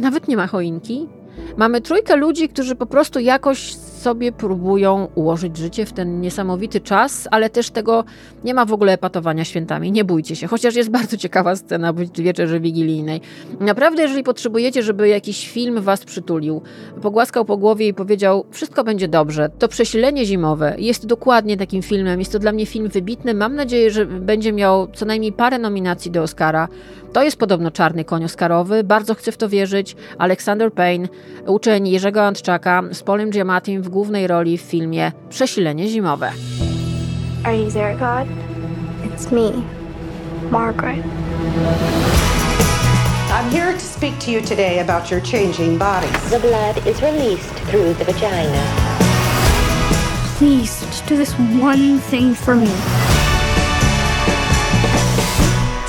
Speaker 1: nawet nie ma choinki. Mamy trójkę ludzi, którzy po prostu jakoś sobie próbują ułożyć życie w ten niesamowity czas, ale też tego nie ma w ogóle epatowania świętami. Nie bójcie się, chociaż jest bardzo ciekawa scena w wieczerzy wigilijnej. Naprawdę, jeżeli potrzebujecie, żeby jakiś film was przytulił, pogłaskał po głowie i powiedział, wszystko będzie dobrze, to Przesilenie Zimowe jest dokładnie takim filmem. Jest to dla mnie film wybitny. Mam nadzieję, że będzie miał co najmniej parę nominacji do Oscara. To jest podobno czarny koń Oscarowy. Bardzo chcę w to wierzyć. Alexander Payne, uczeń Jerzego Antczaka z Polem Giamattim w głównej roli w filmie Przesilenie Zimowe.
Speaker 18: Are you there, God? It's me, Margaret.
Speaker 19: I'm here to speak to you today about your changing bodies.
Speaker 20: The blood is released through the vagina.
Speaker 18: Please, just do this one thing for me.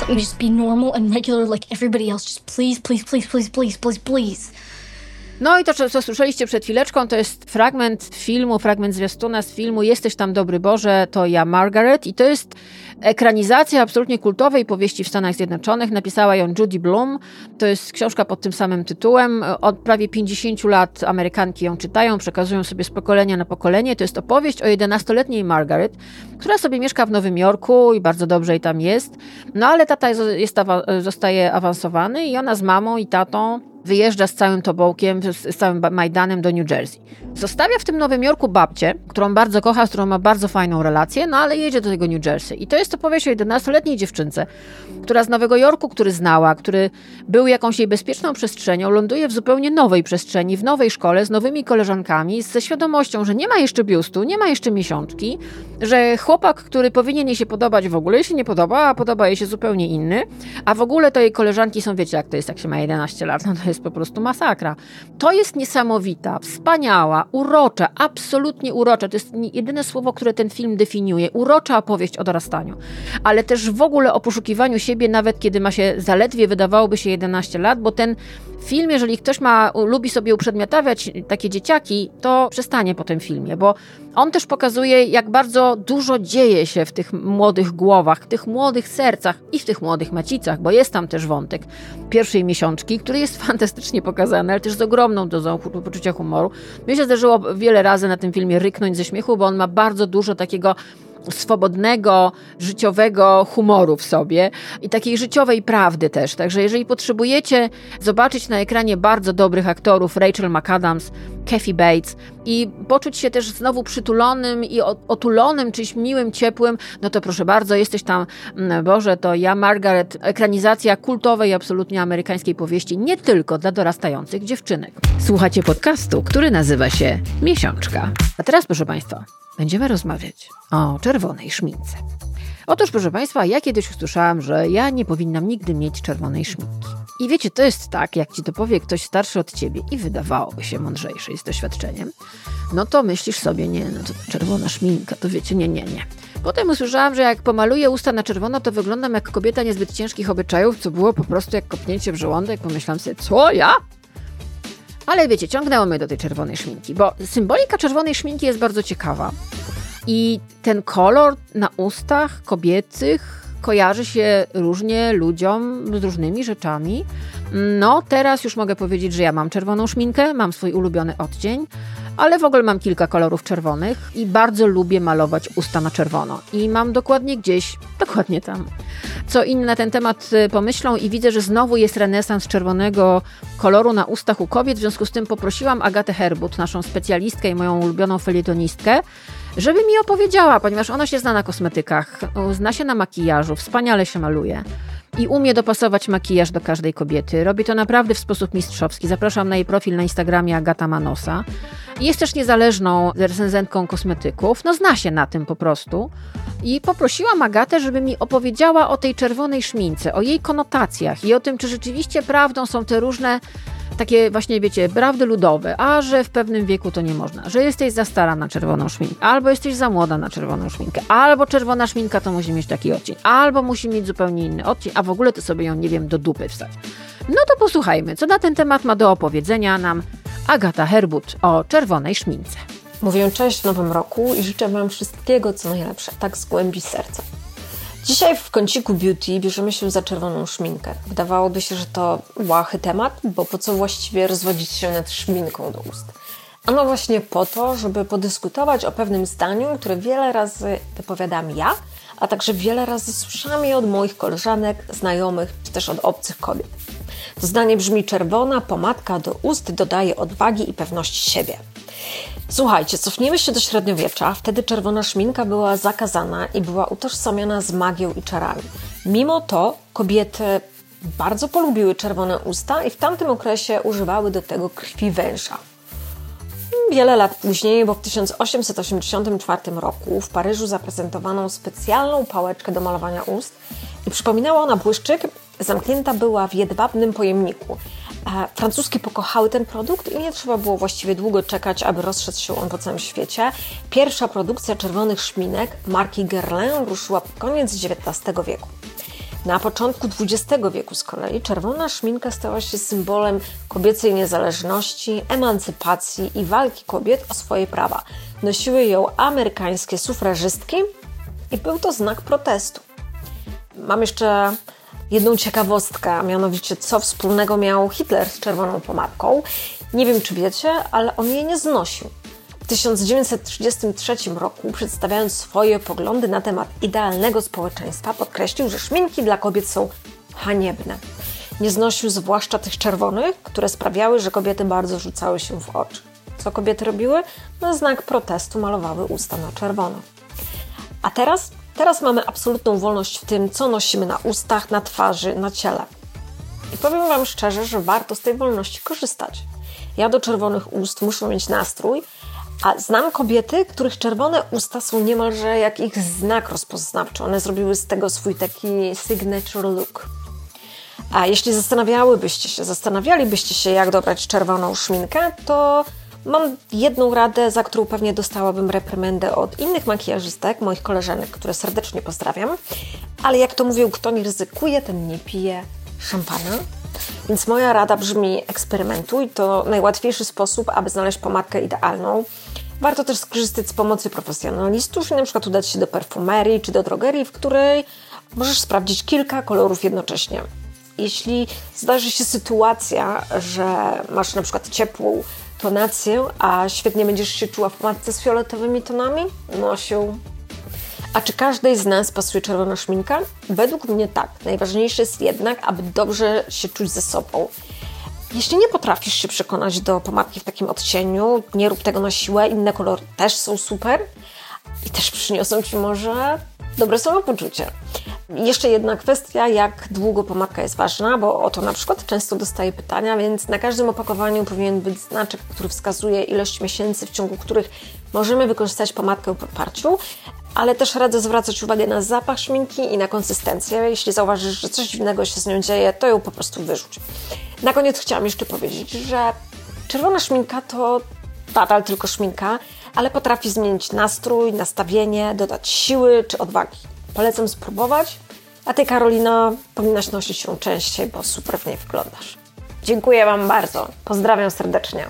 Speaker 21: Let me just be normal and regular like everybody else. Just please, please, please, please, please, please, please.
Speaker 1: No i to, co, słyszeliście przed chwileczką, to jest fragment filmu, fragment zwiastuna z filmu Jesteś tam, dobry Boże, to ja Margaret i to jest ekranizacja absolutnie kultowej powieści w Stanach Zjednoczonych. Napisała ją Judy Bloom. To jest książka pod tym samym tytułem. Od prawie 50 lat Amerykanki ją czytają, przekazują sobie z pokolenia na pokolenie. To jest opowieść o 11-letniej Margaret, która sobie mieszka w Nowym Jorku i bardzo dobrze jej tam jest. No ale tata jest, zostaje awansowany i ona z mamą i tatą wyjeżdża z całym tobołkiem, z całym Majdanem do New Jersey. Zostawia w tym Nowym Jorku babcię, którą bardzo kocha, z którą ma bardzo fajną relację, no ale jedzie do tego New Jersey. I to jest opowieść o 11-letniej dziewczynce, która z Nowego Jorku, który znała, który był jakąś jej bezpieczną przestrzenią, ląduje w zupełnie nowej przestrzeni, w nowej szkole, z nowymi koleżankami, ze świadomością, że nie ma jeszcze biustu, nie ma jeszcze miesiączki, że chłopak, który powinien jej się podobać w ogóle jej się nie podoba, a podoba jej się zupełnie inny, a w ogóle to jej koleżanki są, wiecie jak to jest, jak się ma 11 lat, no to jest po prostu masakra. To jest niesamowita, wspaniała, urocza, absolutnie urocza. To jest jedyne słowo, które ten film definiuje. Urocza opowieść o dorastaniu, ale też w ogóle o poszukiwaniu siebie, nawet kiedy ma się zaledwie, wydawałoby się 11 lat, bo ten film, jeżeli ktoś ma, lubi sobie uprzedmiotawiać takie dzieciaki, to przestanie po tym filmie, bo on też pokazuje, jak bardzo dużo dzieje się w tych młodych głowach, w tych młodych sercach i w tych młodych macicach, bo jest tam też wątek pierwszej miesiączki, który jest fantastycznie pokazany, ale też z ogromną dozą poczucia humoru. Mi się zdarzyło wiele razy na tym filmie ryknąć ze śmiechu, bo on ma bardzo dużo takiego swobodnego, życiowego humoru w sobie i takiej życiowej prawdy też. Także jeżeli potrzebujecie zobaczyć na ekranie bardzo dobrych aktorów, Rachel McAdams, Kathy Bates i poczuć się też znowu przytulonym i otulonym, czymś miłym, ciepłym, no to proszę bardzo, jesteś tam, mm, Boże, to ja, Margaret, ekranizacja kultowej, absolutnie amerykańskiej powieści, nie tylko dla dorastających dziewczynek. Słuchacie podcastu, który nazywa się Miesiączka. A teraz, proszę Państwa, będziemy rozmawiać o czerwonej szmince. Otóż, proszę Państwa, ja kiedyś usłyszałam, że ja nie powinnam nigdy mieć czerwonej szminki. I wiecie, to jest tak, jak ci to powie ktoś starszy od ciebie i wydawałoby się mądrzejszy z doświadczeniem, no to myślisz sobie, nie, no to czerwona szminka, to wiecie, nie, nie, nie. Potem usłyszałam, że jak pomaluję usta na czerwono, to wyglądam jak kobieta niezbyt ciężkich obyczajów, co było po prostu jak kopnięcie w żołądek. Pomyślałam sobie, co, ja? Ale wiecie, ciągnęło mnie do tej czerwonej szminki, bo symbolika czerwonej szminki jest bardzo ciekawa. I ten kolor na ustach kobiecych kojarzy się różnie ludziom z różnymi rzeczami. No, teraz już mogę powiedzieć, że ja mam czerwoną szminkę, mam swój ulubiony odcień, ale w ogóle mam kilka kolorów czerwonych i bardzo lubię malować usta na czerwono. I mam dokładnie gdzieś, dokładnie tam. Co inni na ten temat y, pomyślą i widzę, że znowu jest renesans czerwonego koloru na ustach u kobiet, w związku z tym poprosiłam Agatę Herbut, naszą specjalistkę i moją ulubioną felietonistkę, żeby mi opowiedziała, ponieważ ona się zna na kosmetykach, zna się na makijażu, wspaniale się maluje i umie dopasować makijaż do każdej kobiety. Robi to naprawdę w sposób mistrzowski. Zapraszam na jej profil na Instagramie Agata Manosa. Jest też niezależną recenzentką kosmetyków, no zna się na tym po prostu. I poprosiłam Agatę, żeby mi opowiedziała o tej czerwonej szmince, o jej konotacjach i o tym, czy rzeczywiście prawdą są te różne takie właśnie, wiecie, prawdy ludowe, a że w pewnym wieku to nie można, że jesteś za stara na czerwoną szminkę, albo jesteś za młoda na czerwoną szminkę, albo czerwona szminka to musi mieć taki odcień, albo musi mieć zupełnie inny odcień, a w ogóle to sobie ją, nie wiem, do dupy wstać. No to posłuchajmy, co na ten temat ma do opowiedzenia nam Agata Herbut o czerwonej szmince.
Speaker 21: Mówię cześć w nowym roku i życzę Wam wszystkiego, co najlepsze, tak z głębi serca. Dzisiaj w kąciku beauty bierzemy się za czerwoną szminkę. Wydawałoby się, że to łahy temat, bo po co właściwie rozwodzić się nad szminką do ust? Ano właśnie po to, żeby podyskutować o pewnym zdaniu, które wiele razy wypowiadam ja, a także wiele razy słyszałam je od moich koleżanek, znajomych, czy też od obcych kobiet. To zdanie brzmi: czerwona pomadka do ust dodaje odwagi i pewności siebie. Słuchajcie, cofniemy się do średniowiecza. Wtedy czerwona szminka była zakazana i była utożsamiana z magią i czarami. Mimo to kobiety bardzo polubiły czerwone usta i w tamtym okresie używały do tego krwi węża. Wiele lat później, bo w 1884 roku w Paryżu zaprezentowano specjalną pałeczkę do malowania ust i przypominała ona błyszczyk, zamknięta była w jedwabnym pojemniku. Francuskie pokochały ten produkt i nie trzeba było właściwie długo czekać, aby rozszedł się on po całym świecie. Pierwsza produkcja czerwonych szminek marki Guerlain ruszyła pod koniec XIX wieku. Na początku XX wieku z kolei czerwona szminka stała się symbolem kobiecej niezależności, emancypacji i walki kobiet o swoje prawa. Nosiły ją amerykańskie sufrażystki i był to znak protestu. Mam jeszcze jedną ciekawostkę, a mianowicie co wspólnego miał Hitler z czerwoną pomadką. Nie wiem, czy wiecie, ale on jej nie znosił. W 1933 roku, przedstawiając swoje poglądy na temat idealnego społeczeństwa, podkreślił, że szminki dla kobiet są haniebne. Nie znosił zwłaszcza tych czerwonych, które sprawiały, że kobiety bardzo rzucały się w oczy. Co kobiety robiły? Na znak protestu malowały usta na czerwono. A teraz? Teraz mamy absolutną wolność w tym, co nosimy na ustach, na twarzy, na ciele. I powiem Wam szczerze, że warto z tej wolności korzystać. Ja do czerwonych ust muszę mieć nastrój, a znam kobiety, których czerwone usta są niemalże jak ich znak rozpoznawczy. One zrobiły z tego swój taki signature look. A jeśli zastanawiałybyście się, zastanawialibyście się, jak dobrać czerwoną szminkę, to mam jedną radę, za którą pewnie dostałabym reprymendę od innych makijażystek, moich koleżanek, które serdecznie pozdrawiam. Ale jak to mówią, kto nie ryzykuje, ten nie pije szampana. Więc moja rada brzmi: eksperymentuj. To najłatwiejszy sposób, aby znaleźć pomadkę idealną. Warto też skorzystać z pomocy profesjonalistów i na przykład udać się do perfumerii czy do drogerii, w której możesz sprawdzić kilka kolorów jednocześnie. Jeśli zdarzy się sytuacja, że masz na przykład ciepłą tonację, a świetnie będziesz się czuła w pomadce z fioletowymi tonami, nosią a czy każdej z nas pasuje czerwona szminka? Według mnie tak. Najważniejsze jest jednak, aby dobrze się czuć ze sobą. Jeśli nie potrafisz się przekonać do pomadki w takim odcieniu, nie rób tego na siłę, inne kolory też są super i też przyniosą Ci może dobre samopoczucie. Jeszcze jedna kwestia, jak długo pomadka jest ważna, bo o to na przykład często dostaję pytania, więc na każdym opakowaniu powinien być znaczek, który wskazuje ilość miesięcy, w ciągu których możemy wykorzystać pomadkę po parciu, ale też radzę zwracać uwagę na zapach szminki i na konsystencję. Jeśli zauważysz, że coś dziwnego się z nią dzieje, to ją po prostu wyrzuć. Na koniec chciałam jeszcze powiedzieć, że czerwona szminka to nadal tylko szminka, ale potrafi zmienić nastrój, nastawienie, dodać siły czy odwagi. Polecam spróbować, a Ty Karolina powinnaś nosić ją częściej, bo super w niej wyglądasz. Dziękuję Wam bardzo. Pozdrawiam serdecznie.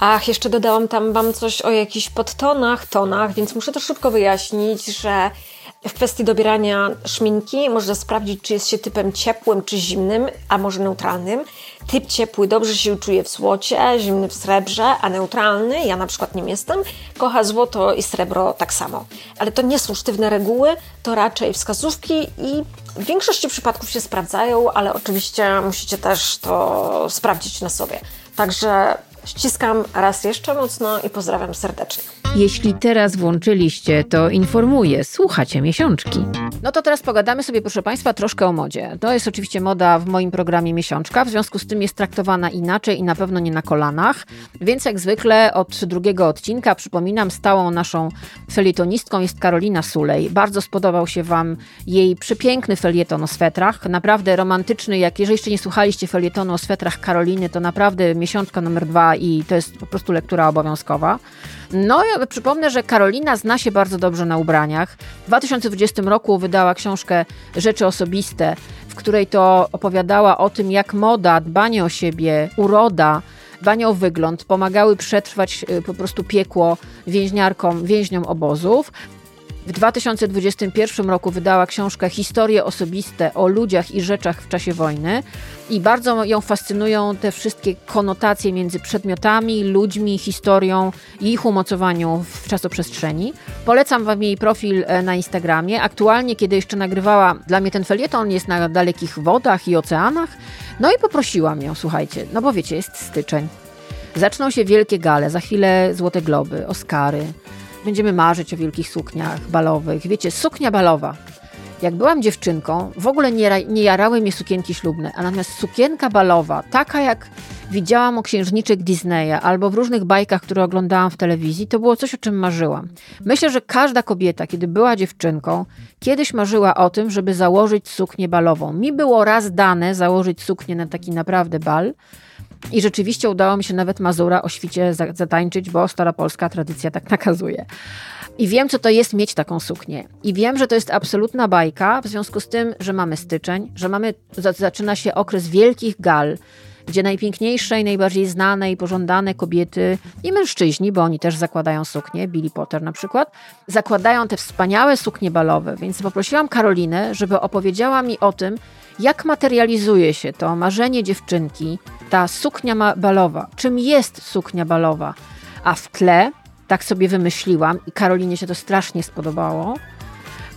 Speaker 21: Ach, jeszcze dodałam tam Wam coś o jakichś podtonach, tonach, więc muszę to szybko wyjaśnić, że w kwestii dobierania szminki można sprawdzić, czy jest się typem ciepłym czy zimnym, a może neutralnym. Typ ciepły dobrze się czuje w złocie, zimny w srebrze, a neutralny, ja na przykład nim jestem, kocha złoto i srebro tak samo. Ale to nie są sztywne reguły, to raczej wskazówki i w większości przypadków się sprawdzają, ale oczywiście musicie też to sprawdzić na sobie. Także Ściskam raz jeszcze mocno i pozdrawiam serdecznie.
Speaker 1: Jeśli teraz włączyliście, to informuję, słuchacie miesiączki. No to teraz pogadamy sobie, proszę Państwa, troszkę o modzie. To jest oczywiście moda w moim programie Miesiączka, w związku z tym jest traktowana inaczej i na pewno nie na kolanach. Więc jak zwykle od drugiego odcinka, przypominam, stałą naszą felietonistką jest Karolina Sulej. Bardzo spodobał się Wam jej przepiękny felieton o swetrach. Naprawdę romantyczny, jak jeżeli jeszcze nie słuchaliście felietonu o swetrach Karoliny, to naprawdę miesiączka numer dwa i to jest po prostu lektura obowiązkowa. No, ja przypomnę, że Karolina zna się bardzo dobrze na ubraniach. W 2020 roku wydała książkę Rzeczy Osobiste, w której to opowiadała o tym, jak moda, dbanie o siebie, uroda, dbanie o wygląd pomagały przetrwać y, po prostu piekło więźniarkom, więźniom obozów. W 2021 roku wydała książkę Historie osobiste o ludziach i rzeczach w czasie wojny i bardzo ją fascynują te wszystkie konotacje między przedmiotami, ludźmi, historią i ich umocowaniu w czasoprzestrzeni. Polecam Wam jej profil e, na Instagramie. Aktualnie, kiedy jeszcze nagrywała dla mnie ten felieton, jest na dalekich wodach i oceanach. No i poprosiłam ją, słuchajcie, no bo wiecie, jest styczeń. Zaczną się wielkie gale, za chwilę Złote Globy, Oscary. Będziemy marzyć o wielkich sukniach balowych. Wiecie, suknia balowa. Jak byłam dziewczynką, w ogóle nie, nie jarały mnie sukienki ślubne, a natomiast sukienka balowa, taka jak widziałam o księżniczek Disneya albo w różnych bajkach, które oglądałam w telewizji, to było coś, o czym marzyłam. Myślę, że każda kobieta, kiedy była dziewczynką, kiedyś marzyła o tym, żeby założyć suknię balową. Mi było raz dane założyć suknię na taki naprawdę bal, i rzeczywiście udało mi się nawet Mazura o świcie zatańczyć, bo stara polska tradycja tak nakazuje. I wiem, co to jest mieć taką suknię. I wiem, że to jest absolutna bajka, w związku z tym, że mamy styczeń, że mamy, zaczyna się okres wielkich gal, gdzie najpiękniejsze i najbardziej znane i pożądane kobiety i mężczyźni, bo oni też zakładają suknie, Billy Potter na przykład, zakładają te wspaniałe suknie balowe. Więc poprosiłam Karolinę, żeby opowiedziała mi o tym, jak materializuje się to marzenie dziewczynki, ta suknia balowa, czym jest suknia balowa, a w tle, tak sobie wymyśliłam i Karolinie się to strasznie spodobało,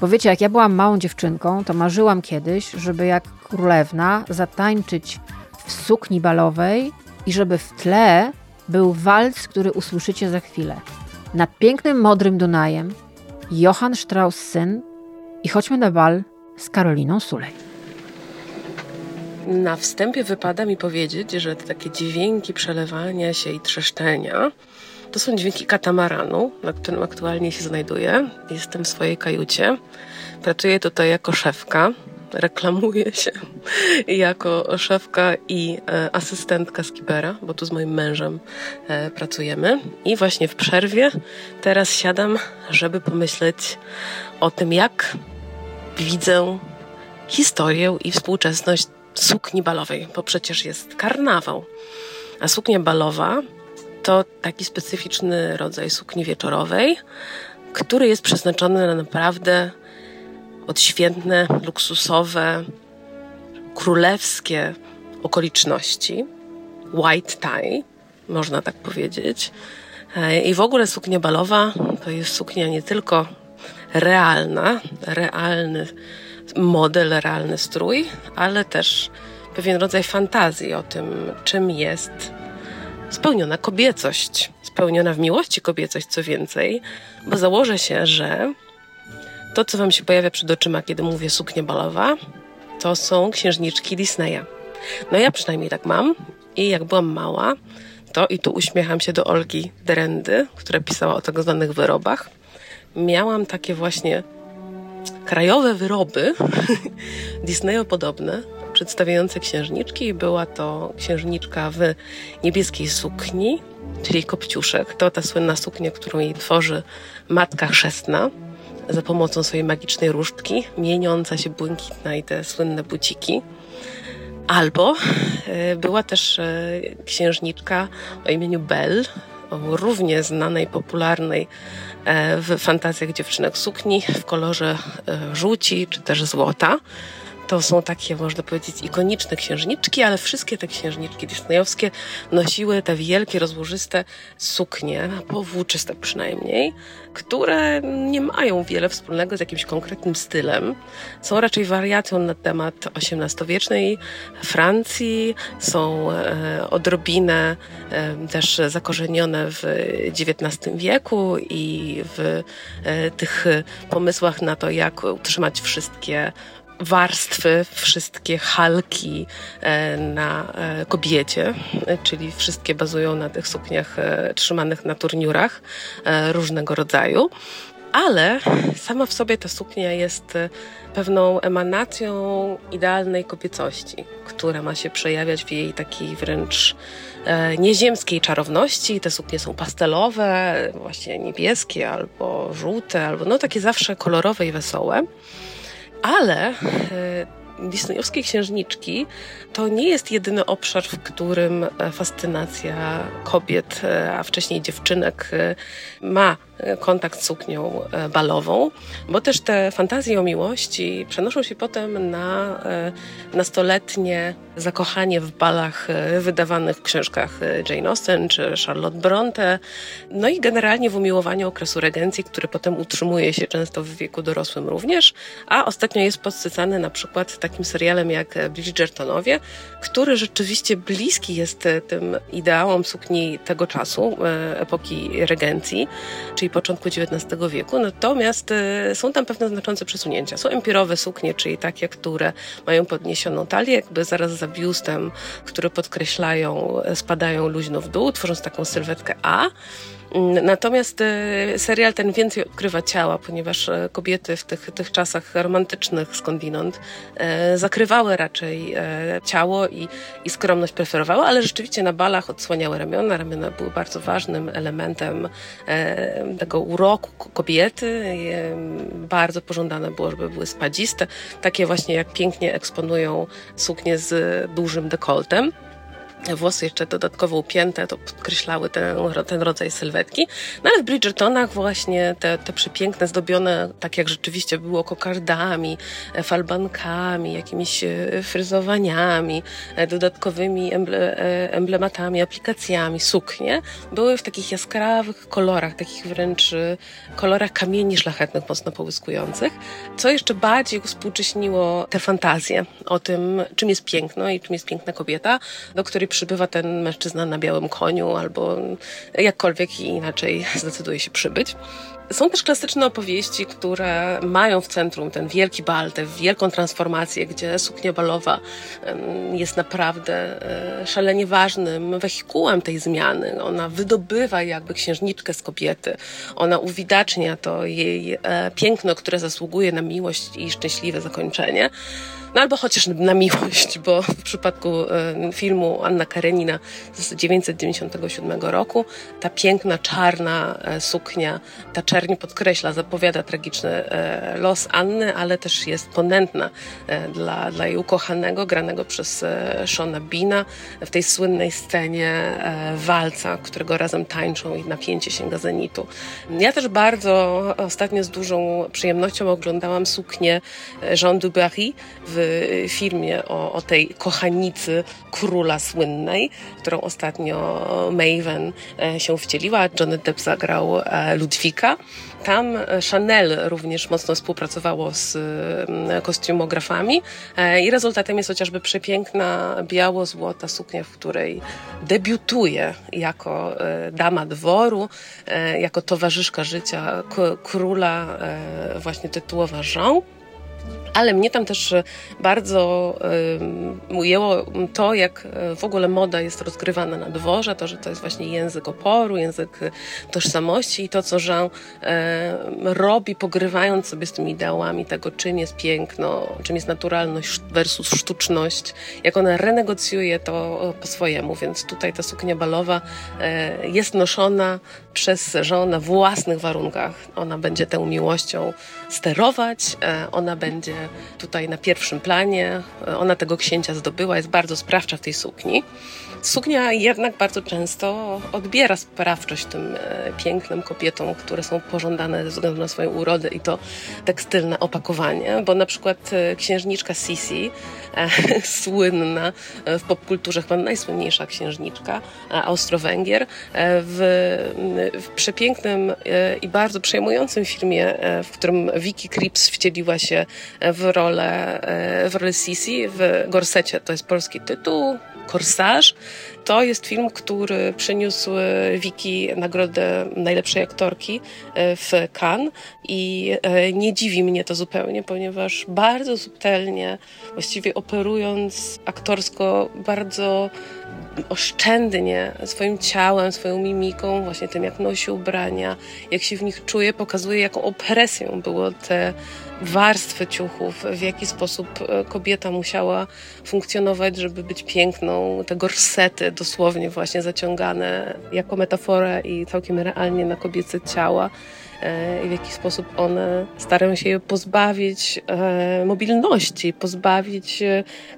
Speaker 1: bo wiecie, jak ja byłam małą dziewczynką, to marzyłam kiedyś, żeby jak królewna zatańczyć w sukni balowej i żeby w tle był walc, który usłyszycie za chwilę. Nad pięknym, modrym Dunajem Johann Strauss syn i chodźmy na bal z Karoliną Sulej.
Speaker 22: Na wstępie wypada mi powiedzieć, że te takie dźwięki przelewania się i trzeszczenia to są dźwięki katamaranu, na którym aktualnie się znajduję. Jestem w swojej kajucie. Pracuję tutaj jako szefka reklamuję się jako szefka i e, asystentka skipera, bo tu z moim mężem e, pracujemy. I właśnie w przerwie teraz siadam, żeby pomyśleć o tym, jak widzę historię i współczesność sukni balowej, bo przecież jest karnawał. A suknia balowa to taki specyficzny rodzaj sukni wieczorowej, który jest przeznaczony na naprawdę odświętne, luksusowe, królewskie okoliczności. White tie, można tak powiedzieć. E, I w ogóle suknia balowa to jest suknia nie tylko realna, realny model, realny strój, ale też pewien rodzaj fantazji o tym, czym jest spełniona kobiecość, spełniona w miłości kobiecość, co więcej, bo założę się, że to, co wam się pojawia przed oczyma, kiedy mówię suknia balowa, to są księżniczki Disneya. No ja przynajmniej tak mam i jak byłam mała, to i tu uśmiecham się do Olgi Drendy, która pisała o tak zwanych wyrobach. Miałam takie właśnie krajowe wyroby Disneyo-podobne, przedstawiające księżniczki była to księżniczka w niebieskiej sukni, czyli kopciuszek. To ta słynna suknia, którą jej tworzy matka chrzestna za pomocą swojej magicznej różdżki, mieniąca się błękitna i te słynne buciki. Albo e, była też e, księżniczka o imieniu Belle, o równie znanej, popularnej w fantazjach dziewczynek sukni w kolorze żółci czy też złota to są takie, można powiedzieć, ikoniczne księżniczki, ale wszystkie te księżniczki disneyowskie nosiły te wielkie, rozłożyste suknie, powłóczyste przynajmniej, które nie mają wiele wspólnego z jakimś konkretnym stylem. Są raczej wariacją na temat XVIII-wiecznej Francji, są e, odrobinę e, też zakorzenione w XIX wieku i w e, tych pomysłach na to, jak utrzymać wszystkie warstwy, wszystkie halki e, na e, kobiecie, e, czyli wszystkie bazują na tych sukniach trzymanych na turniurach różnego rodzaju. Ale sama w sobie ta suknia jest pewną emanacją idealnej kobiecości, która ma się przejawiać w jej takiej wręcz nieziemskiej czarowności. Te suknie są pastelowe, właśnie niebieskie albo żółte, albo no takie zawsze kolorowe i wesołe. Ale e, disneyowskie księżniczki to nie jest jedyny obszar, w którym e, fascynacja kobiet, e, a wcześniej dziewczynek ma kontakt z suknią balową, bo też te fantazje o miłości przenoszą się potem na nastoletnie zakochanie w balach wydawanych w książkach Jane Austen czy Charlotte Bronte, no i generalnie w umiłowaniu okresu regencji, który potem utrzymuje się często w wieku dorosłym również, a ostatnio jest podsycany na przykład takim serialem jak Bridgertonowie, który rzeczywiście bliski jest tym ideałom sukni tego czasu, epoki regencji, czyli początku XIX wieku, natomiast są tam pewne znaczące przesunięcia. Są empirowe suknie, czyli takie, które mają podniesioną talię, jakby zaraz za biustem, które podkreślają, spadają luźno w dół, tworząc taką sylwetkę A. Natomiast e, serial ten więcej odkrywa ciała, ponieważ e, kobiety w tych, tych czasach romantycznych skądinąd e, zakrywały raczej ciało i, i skromność preferowały, ale rzeczywiście na balach odsłaniały ramiona. Ramiona były bardzo ważnym elementem tego uroku kobiety. Bardzo pożądane było, żeby były spadziste, takie właśnie jak pięknie eksponują suknie z dużym dekoltem włosy jeszcze dodatkowo upięte, to podkreślały ten, ten rodzaj sylwetki. No ale w Bridgertonach właśnie te, te przepiękne, zdobione tak jak rzeczywiście było kokardami, e, falbankami, jakimiś e, fryzowaniami, e, dodatkowymi emble, emblematami, aplikacjami, suknie, były w takich jaskrawych kolorach, takich wręcz kolorach kamieni szlachetnych, mocno połyskujących, co jeszcze bardziej współcześniło te fantazje o tym, czym jest piękno i czym jest piękna kobieta, do której przybywa ten mężczyzna na białym koniu albo jakkolwiek inaczej zdecyduje się przybyć. Są też klasyczne opowieści, które mają w centrum ten wielki bal, tę wielką transformację, gdzie suknia balowa jest naprawdę e, szalenie ważnym wehikułem tej zmiany. Ona wydobywa jakby księżniczkę z kobiety. Ona uwidacznia to jej e, piękno, które zasługuje na miłość i szczęśliwe zakończenie. No albo chociaż na miłość, bo w przypadku e, filmu Anna Karenina z 1997 roku ta piękna, czarna e, suknia, ta czerń podkreśla, zapowiada tragiczny e, los Anny, ale też jest ponętna dla, dla jej ukochanego, granego przez Shona Bina w tej słynnej scenie walca, którego razem tańczą i napięcie sięga zenitu. Ja też bardzo ostatnio z dużą przyjemnością oglądałam suknię Jean Dubarry w filmie o, o tej kochanicy króla słynnej, którą ostatnio Maven e, się wcieliła. Johnny Depp zagrał e, Ludwika. Tam Chanel również mocno współpracowało z mm, kostiumografami e, i rezultatem jest chociażby przepiękna biało-złota suknia, w której debiutuje jako dama dworu, jako towarzyszka życia króla, właśnie tytułowa Jean. Ale mnie tam też e, bardzo um, ujęło to, jak e, w ogóle moda jest rozgrywana na dworze, to, że to jest właśnie język oporu, język tożsamości i to, co Jean robi, pogrywając sobie z tymi ideałami tego, czym jest piękno, czym jest naturalność versus sztuczność, jak ona renegocjuje to po swojemu, więc tutaj ta suknia balowa jest noszona przez Jean na własnych warunkach. Ona będzie tą miłością sterować, ona będzie tutaj na pierwszym planie. Ona tego księcia zdobyła, jest bardzo sprawcza w tej sukni. Suknia jednak bardzo często odbiera sprawczość tym e, pięknym kobietom, które są pożądane ze względu na swoją urodę i to tekstylne opakowanie, bo na przykład e, księżniczka Sisi, e, słynna w popkulturze, chyba najsłynniejsza księżniczka Austro-Węgier, w, w przepięknym i bardzo przejmującym filmie, w którym Vicky Krieps wcieliła się w rolę, w rolę Sisi w Gorsecie, to jest polski tytuł, Korsarz. To jest film, który przyniósł Wiki nagrodę najlepszej aktorki e, w Cannes i e, nie dziwi mnie to zupełnie, ponieważ bardzo subtelnie, właściwie operując aktorsko bardzo oszczędnie swoim ciałem, swoją mimiką, właśnie tym, jak nosi ubrania, jak się w nich czuje, pokazuje, jaką opresją było te warstwy ciuchów, w jaki sposób e, kobieta musiała funkcjonować, żeby być piękną, te gorsety dosłownie właśnie zaciągane jako metaforę i całkiem realnie na kobiece ciała e, i w jaki sposób one starają się je pozbawić e, mobilności, pozbawić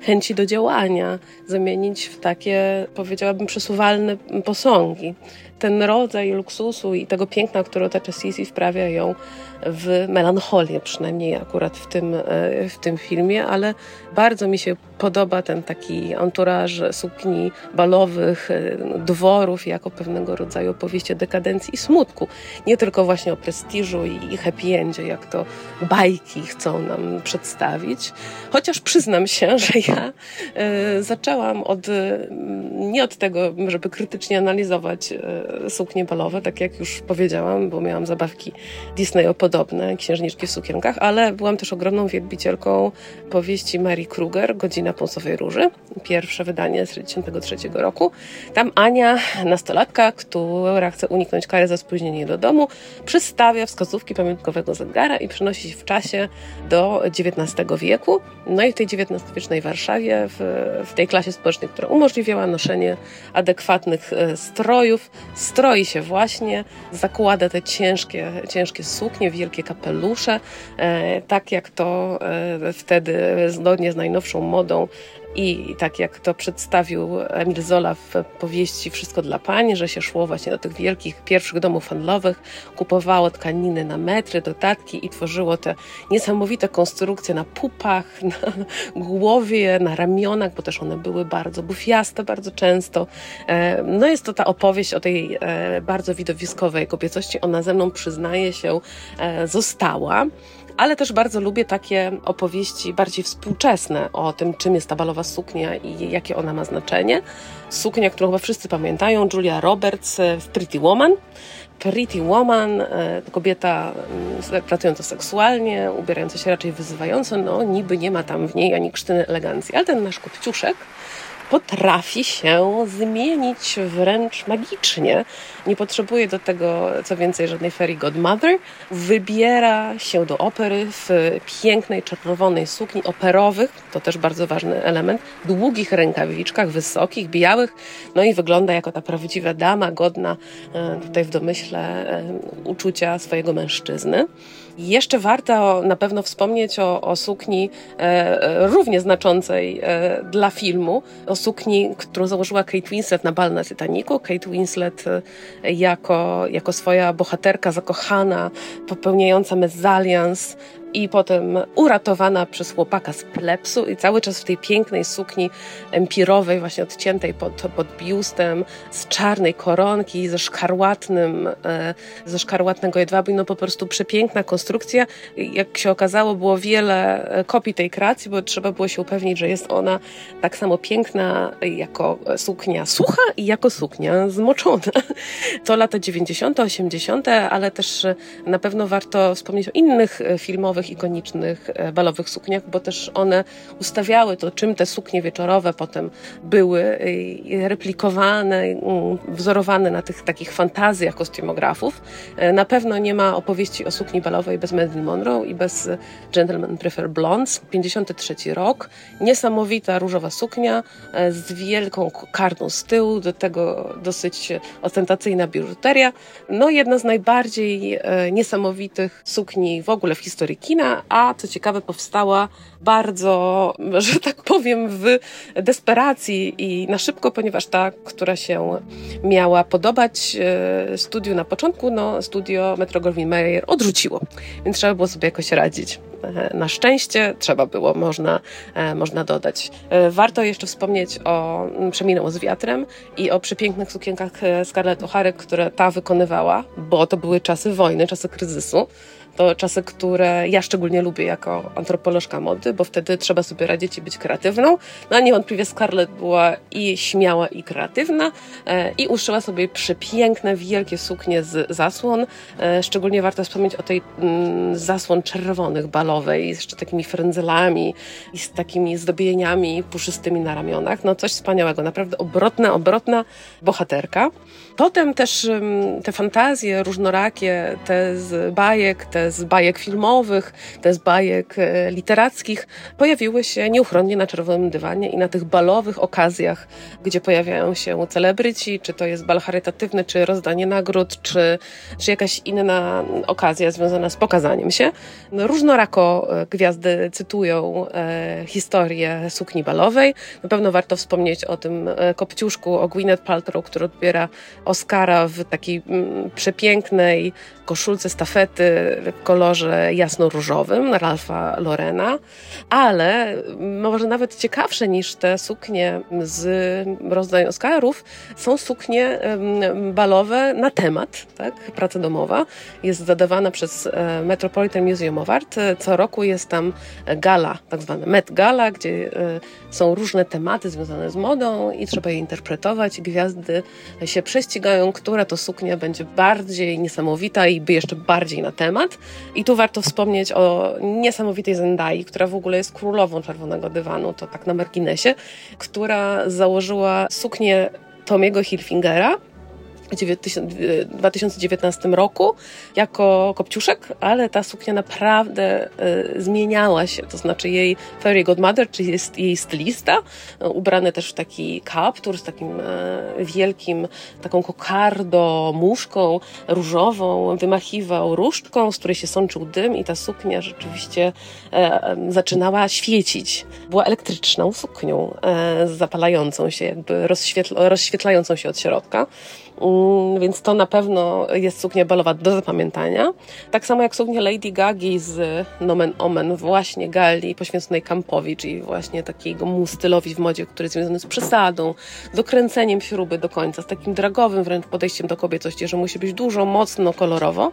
Speaker 22: chęci do działania, zamienić w takie, powiedziałabym, przesuwalne posągi. Ten rodzaj luksusu i tego piękna, które otacza Sisi, wprawia ją w melancholię, przynajmniej akurat w tym, e, w tym filmie, ale bardzo mi się podoba ten taki anturaż sukni balowych, e, dworów, jako pewnego rodzaju opowieści o dekadencji i smutku. Nie tylko właśnie o prestiżu i happy endzie, jak to bajki chcą nam przedstawić. Chociaż przyznam się, że ja e, zaczęłam od, nie od tego, żeby krytycznie analizować suknie balowe, tak jak już powiedziałam, bo miałam zabawki Disneyo-podobne, księżniczki w sukienkach, ale byłam też ogromną wielbicielką powieści Mary Kruger, Godzina Pąsowej Róży, pierwsze wydanie z 1963 roku. Tam Ania, nastolatka, która chce uniknąć kary za spóźnienie do domu, przystawia wskazówki pamiątkowego zegara i przenosi się w czasie do XIX wieku. No i w tej XIX-wiecznej Warszawie, w, w tej klasie społecznej, która umożliwiała noszenie adekwatnych e, strojów, stroi się właśnie, zakłada te ciężkie, ciężkie suknie, wielkie kapelusze, e, tak jak to e, wtedy zgodnie z najnowszą modą i tak jak to przedstawił Emil Zola w powieści Wszystko dla pań, że się szło właśnie do tych wielkich pierwszych domów handlowych, kupowało tkaniny na metry, dodatki i tworzyło te niesamowite konstrukcje na pupach, na głowie, na ramionach, bo też one były bardzo bufiaste bardzo często. E, no jest to ta opowieść o tej e, bardzo widowiskowej kobiecości. Ona ze mną, przyznaje się, e, została ale też bardzo lubię takie opowieści bardziej współczesne o tym, czym jest ta balowa suknia i jakie ona ma znaczenie. Suknia, którą chyba wszyscy pamiętają, Julia Roberts w Pretty Woman. Pretty Woman, e, kobieta mm, pracująca seksualnie, ubierająca się raczej wyzywająco, no niby nie ma tam w niej ani krztyny elegancji, ale ten nasz kopciuszek potrafi się zmienić wręcz magicznie. Nie potrzebuje do tego, co więcej, żadnej fairy godmother. Wybiera się do opery w pięknej, czerwonej sukni operowych, to też bardzo ważny element, długich rękawiczkach, wysokich, białych, no i wygląda jako ta prawdziwa dama, godna e, tutaj w domyśle e, uczucia swojego mężczyzny. Jeszcze warto na pewno wspomnieć o, o sukni e, e, równie znaczącej e, dla filmu, o sukni, którą założyła Kate Winslet na bal na Titanicu. Kate Winslet e, jako, jako swoja bohaterka zakochana, popełniająca mezalians, i potem uratowana przez chłopaka z plepsu i cały czas w tej pięknej sukni empirowej, właśnie odciętej pod, pod biustem, z czarnej koronki, ze szkarłatnym, e, ze szkarłatnego jedwabu, no po prostu przepiękna konstrukcja. Jak się okazało, było wiele e, kopii tej kreacji, bo trzeba było się upewnić, że jest ona tak samo piękna jako suknia sucha i jako suknia zmoczona. To lata 90., 80., ale też na pewno warto wspomnieć o innych e, filmowych ikonicznych e, balowych sukniach, bo też one ustawiały to, czym te suknie wieczorowe potem były replikowane, wzorowane na tych takich fantazjach kostiumografów. E, na pewno nie ma opowieści o sukni balowej bez Marilyn Monroe i bez Gentlemen Prefer Blondes. 53 rok, niesamowita różowa suknia e, z wielką kartą z tyłu, do tego dosyć ostentacyjna biżuteria. No jedna z najbardziej niesamowitych sukni w ogóle w historii kina a co ciekawe powstała bardzo, że tak powiem, w desperacji i na szybko, ponieważ ta, która się miała podobać e, studiu na początku, no studio Metro Goldwyn Mayer odrzuciło, więc trzeba było sobie jakoś radzić. E, na szczęście trzeba było, można, e, można dodać. Warto jeszcze wspomnieć o Przeminęło z wiatrem i o przepięknych sukienkach Scarlett O'Hara, które ta wykonywała, bo to były czasy wojny, czasy kryzysu. To czasy, które ja szczególnie lubię jako antropolożka mody, bo wtedy trzeba sobie radzić i być kreatywną. No a niewątpliwie Scarlett była i śmiała, i kreatywna e, i uszyła sobie przepiękne, wielkie suknie z zasłon. E, szczególnie warto wspomnieć o tej mm, zasłon czerwonych, balowej, z jeszcze takimi frędzelami i z takimi zdobieniami puszystymi na ramionach. No coś wspaniałego, naprawdę obrotna, obrotna bohaterka. Potem też te fantazje różnorakie, te z bajek, te z bajek filmowych, te z bajek e, literackich pojawiły się nieuchronnie na czerwonym dywanie i na tych balowych okazjach, gdzie pojawiają się celebryci, czy to jest bal charytatywny, czy rozdanie nagród, czy, czy jakaś inna okazja związana z pokazaniem się. No, różnorako e, gwiazdy cytują e, historię sukni balowej. Na pewno warto wspomnieć o tym kopciuszku, o Gwyneth Paltrow, który odbiera Oscara w takiej mm, przepięknej koszulce stafety w kolorze jasno-różowym Ralfa Lorena, ale może nawet ciekawsze niż te suknie z rozdania Oscarów są suknie balowe na temat, tak? Praca domowa jest zadawana przez e, Metropolitan Museum of Art co roku jest tam gala, tak zwana Met Gala, gdzie są różne tematy związane z modą i trzeba je interpretować. Gwiazdy się prześcigają, która to suknia będzie bardziej niesamowita i by jeszcze bardziej na temat. I tu warto wspomnieć o niesamowitej Zendai, która w ogóle jest królową czerwonego dywanu, to tak na marginesie, która założyła suknię Tomiego Hilfingera, 2019 roku jako kopciuszek, ale ta suknia naprawdę y, zmieniała się, to znaczy jej fairy godmother, czyli jest jej stylista, y, ubrany też w taki kaptur z takim y, wielkim, taką kokardo, muszką różową, wymachiwał różdżką, z której się sączył dym i ta suknia rzeczywiście zaczynała świecić. Była elektryczną suknią, zapalającą się, jakby rozświetlającą się od środka. Mm, więc to na pewno jest suknia balowa do zapamiętania. Tak samo jak suknia Lady Gagi z Nomen Omen, właśnie gali poświęconej Campowi, czyli właśnie takiego mu stylowi w modzie, który jest związany z przesadą, dokręceniem śruby do końca, z takim dragowym wręcz podejściem do kobiecości, że musi być dużo, mocno, kolorowo.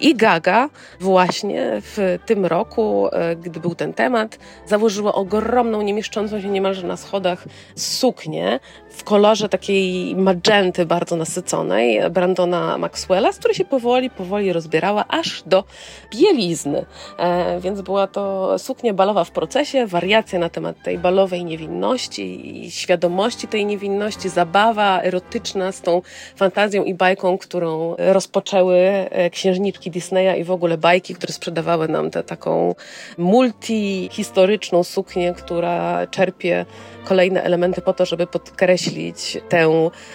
Speaker 22: I Gaga właśnie w tym roku, e, gdy był ten temat, założyła ogromną, nie mieszczącą się niemalże na schodach suknię w kolorze takiej magenty bardzo nasyconej Brandona Maxwella, z której się powoli, powoli rozbierała aż do bielizny. E, więc była to suknia balowa w procesie, wariacja na temat tej balowej niewinności i świadomości tej niewinności, zabawa erotyczna z tą fantazją i bajką, którą rozpoczęły e, księżniczki Disneya i w ogóle bajki, które sprzedawały nam tę taką multihistoryczną suknię, która czerpie kolejne elementy po to, żeby podkreślić ten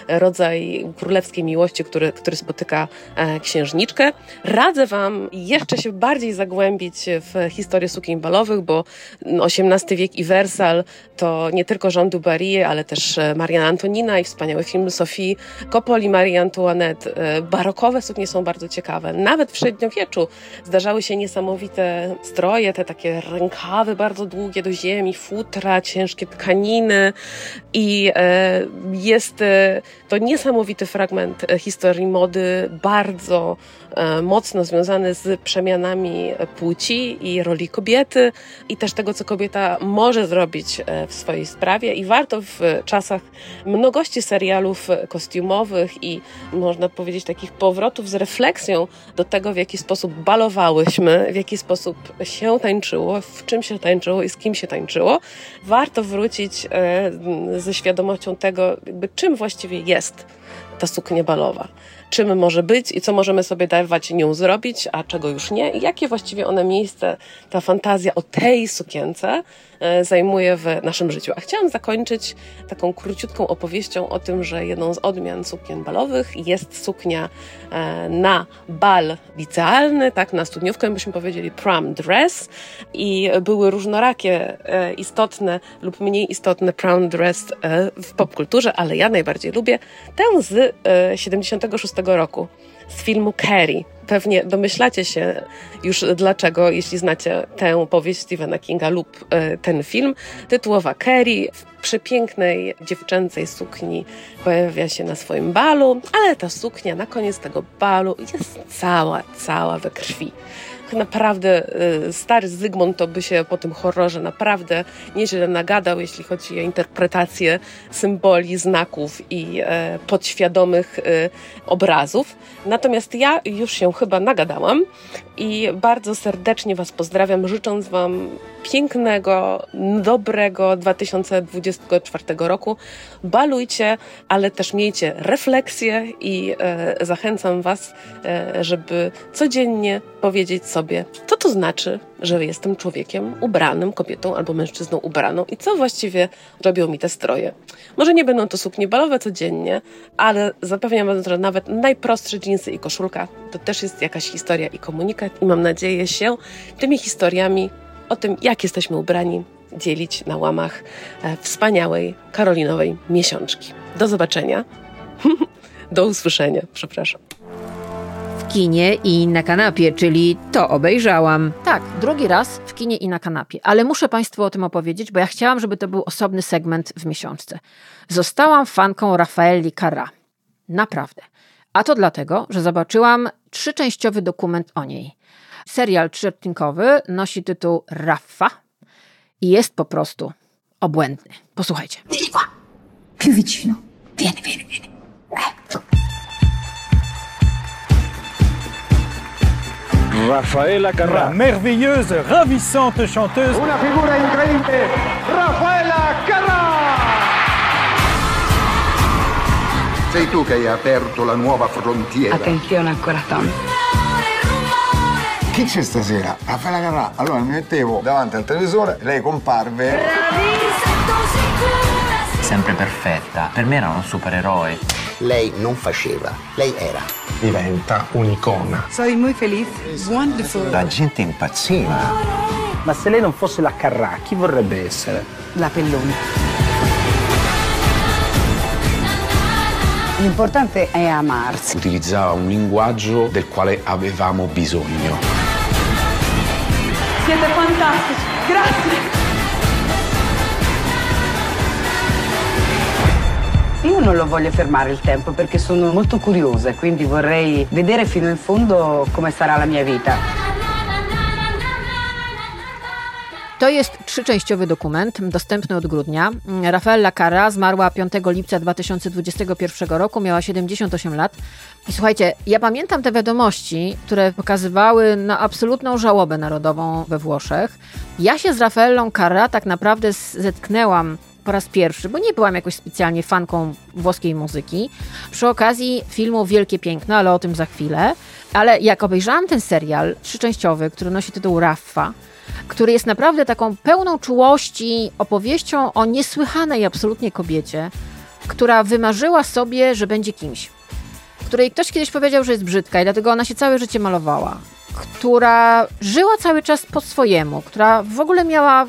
Speaker 22: rodzaj królewskiej miłości, który, który spotyka e, księżniczkę. Radzę Wam jeszcze się bardziej zagłębić w historię sukien balowych, bo XVIII wiek i Wersal to nie tylko Jean du Barry, ale też e, Mariana Antonina i wspaniały film Sophie Coppoli, Marie Antoinette. E, barokowe suknie są bardzo ciekawe. Nawet w średniowieczu zdarzały się niesamowite stroje, te takie rękawy bardzo długie do ziemi, futra, ciężkie tkaniny, i e, jest e, to niesamowity fragment e, historii mody, bardzo mocno związany z przemianami płci i roli kobiety i też tego, co kobieta może zrobić w swojej sprawie. I warto w czasach mnogości serialów kostiumowych i można powiedzieć takich powrotów z refleksją do tego, w jaki sposób balowałyśmy, w jaki sposób się tańczyło, w czym się tańczyło i z kim się tańczyło, warto wrócić ze świadomością tego, czym właściwie jest ta suknia balowa. Czym może być i co możemy sobie dawać nią zrobić, a czego już nie, i jakie właściwie one miejsce, ta fantazja o tej sukience e, zajmuje w naszym życiu. A chciałam zakończyć taką króciutką opowieścią o tym, że jedną z odmian sukien balowych jest suknia e, na bal licealny, tak, na studniówkę byśmy powiedzieli prom dress i były różnorakie, e, istotne lub mniej istotne prom dress w popkulturze, ale ja najbardziej lubię tę z 76 roku z filmu Carrie. Pewnie domyślacie się już dlaczego, jeśli znacie tę powieść Stephena Kinga lub e, ten film. Tytułowa Carrie w przepięknej dziewczęcej sukni pojawia się na swoim balu, ale ta suknia na koniec tego balu jest cała, cała we krwi naprawdę y, stary Zygmunt to by się po tym horrorze naprawdę nieźle nagadał, jeśli chodzi o interpretację symboli, znaków i e, podświadomych y, obrazów. Natomiast ja już się chyba nagadałam i bardzo serdecznie Was pozdrawiam, życząc Wam pięknego, dobrego 2024 roku. Balujcie, ale też miejcie refleksję i e, zachęcam Was, e, żeby codziennie powiedzieć sobie, co to znaczy, że jestem człowiekiem ubranym, kobietą albo mężczyzną ubraną i co właściwie robią mi te stroje. Może nie będą to suknie balowe codziennie, ale zapewniam Was, że nawet najprostsze dżinsy i koszulka to też jest jakaś historia i komunikat i mam nadzieję się tymi historiami o tym, jak jesteśmy ubrani, dzielić na łamach e, wspaniałej Karolinowej miesiączki. Do zobaczenia. Do usłyszenia, przepraszam.
Speaker 1: W kinie i na kanapie, czyli to obejrzałam. Tak, drugi raz w kinie i na kanapie, ale muszę Państwu o tym opowiedzieć, bo ja chciałam, żeby to był osobny segment w miesiączce. Zostałam fanką Rafaeli Carra. Naprawdę. A to dlatego, że zobaczyłam trzyczęściowy dokument o niej. Serial trzyodcinkowy nosi tytuł Raffa i jest po prostu obłędny. Posłuchajcie.
Speaker 23: Più vicino. Vieni, vieni, vieni.
Speaker 24: Raffaella Carrà, merveilleuse, ravissante chanteuse.
Speaker 25: Una figura incredibile, Raffaella Carrà!
Speaker 26: Sei tu che hai aperto la nuova frontiera.
Speaker 23: Attenzione al corazón.
Speaker 26: Chi c'è stasera? Raffaella Carrà. Allora mi mettevo davanti al televisore, lei comparve.
Speaker 27: Sempre perfetta. Per me era un supereroe.
Speaker 26: Lei non faceva, lei era.
Speaker 25: Diventa un'icona.
Speaker 19: Soy muy feliz. Wonderful.
Speaker 26: La gente impazziva.
Speaker 24: Ma se lei non fosse la Carrà, chi vorrebbe essere?
Speaker 19: La Pelloni. L'importante è amarsi.
Speaker 28: Utilizzava un linguaggio del quale avevamo bisogno.
Speaker 18: Siete fantastici, grazie.
Speaker 19: Io non lo voglio fermare il tempo perché sono molto curiosa e quindi vorrei vedere fino in fondo come sarà la mia vita.
Speaker 1: To jest trzyczęściowy dokument, dostępny od grudnia. Rafaela Carra zmarła 5 lipca 2021 roku, miała 78 lat. I słuchajcie, ja pamiętam te wiadomości, które pokazywały na absolutną żałobę narodową we Włoszech. Ja się z Rafaelą Carra tak naprawdę zetknęłam po raz pierwszy, bo nie byłam jakoś specjalnie fanką włoskiej muzyki, przy okazji filmu Wielkie Piękno, ale o tym za chwilę. Ale jak obejrzałam ten serial trzyczęściowy, który nosi tytuł Raffa, który jest naprawdę taką pełną czułości opowieścią o niesłychanej absolutnie kobiecie, która wymarzyła sobie, że będzie kimś. Której ktoś kiedyś powiedział, że jest brzydka i dlatego ona się całe życie malowała. Która żyła cały czas po swojemu, która w ogóle miała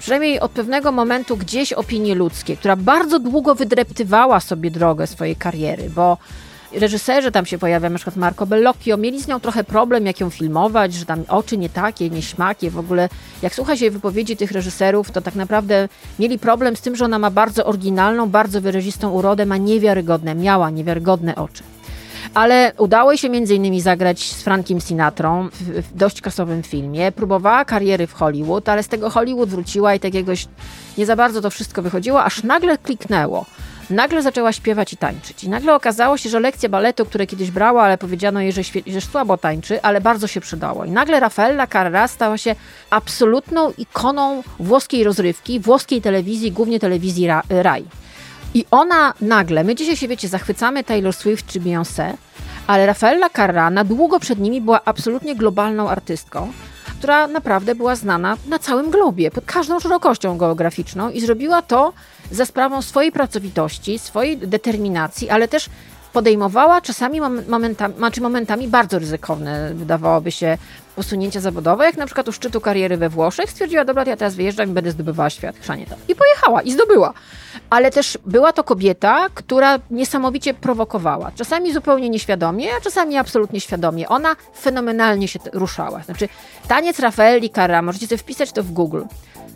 Speaker 1: przynajmniej od pewnego momentu gdzieś opinie ludzkie, która bardzo długo wydreptywała sobie drogę swojej kariery, bo reżyserzy tam się pojawiają, na przykład Marco Bellocchio, mieli z nią trochę problem, jak ją filmować, że tam oczy nie takie, nie śmakie, w ogóle jak słucha się wypowiedzi tych reżyserów, to tak naprawdę mieli problem z tym, że ona ma bardzo oryginalną, bardzo wyrazistą urodę, ma niewiarygodne, miała niewiarygodne oczy. Ale udało jej się innymi zagrać z Frankiem Sinatrą w, w dość kasowym filmie. Próbowała kariery w Hollywood, ale z tego Hollywood wróciła i tak jakiegoś nie za bardzo to wszystko wychodziło, aż nagle kliknęło nagle zaczęła śpiewać i tańczyć. I nagle okazało się, że lekcje baletu, które kiedyś brała, ale powiedziano jej, że, że słabo tańczy, ale bardzo się przydało. I nagle Raffaella Carrà stała się absolutną ikoną włoskiej rozrywki, włoskiej telewizji, głównie telewizji Rai. I ona nagle, my dzisiaj się wiecie, zachwycamy Taylor Swift czy Beyoncé, ale Raffaella Carrà na długo przed nimi była absolutnie globalną artystką, która naprawdę była znana na całym globie, pod każdą szerokością geograficzną i zrobiła to za sprawą swojej pracowitości, swojej determinacji, ale też podejmowała czasami momentami, znaczy momentami bardzo ryzykowne, wydawałoby się, posunięcia zawodowe, jak na przykład u szczytu kariery we Włoszech, stwierdziła, dobra, ja teraz wyjeżdżam i będę zdobywała świat, chrzanie to. I pojechała, i zdobyła. Ale też była to kobieta, która niesamowicie prowokowała. Czasami zupełnie nieświadomie, a czasami absolutnie świadomie. Ona fenomenalnie się ruszała. Znaczy, taniec Rafaeli Carra, możecie sobie wpisać to w Google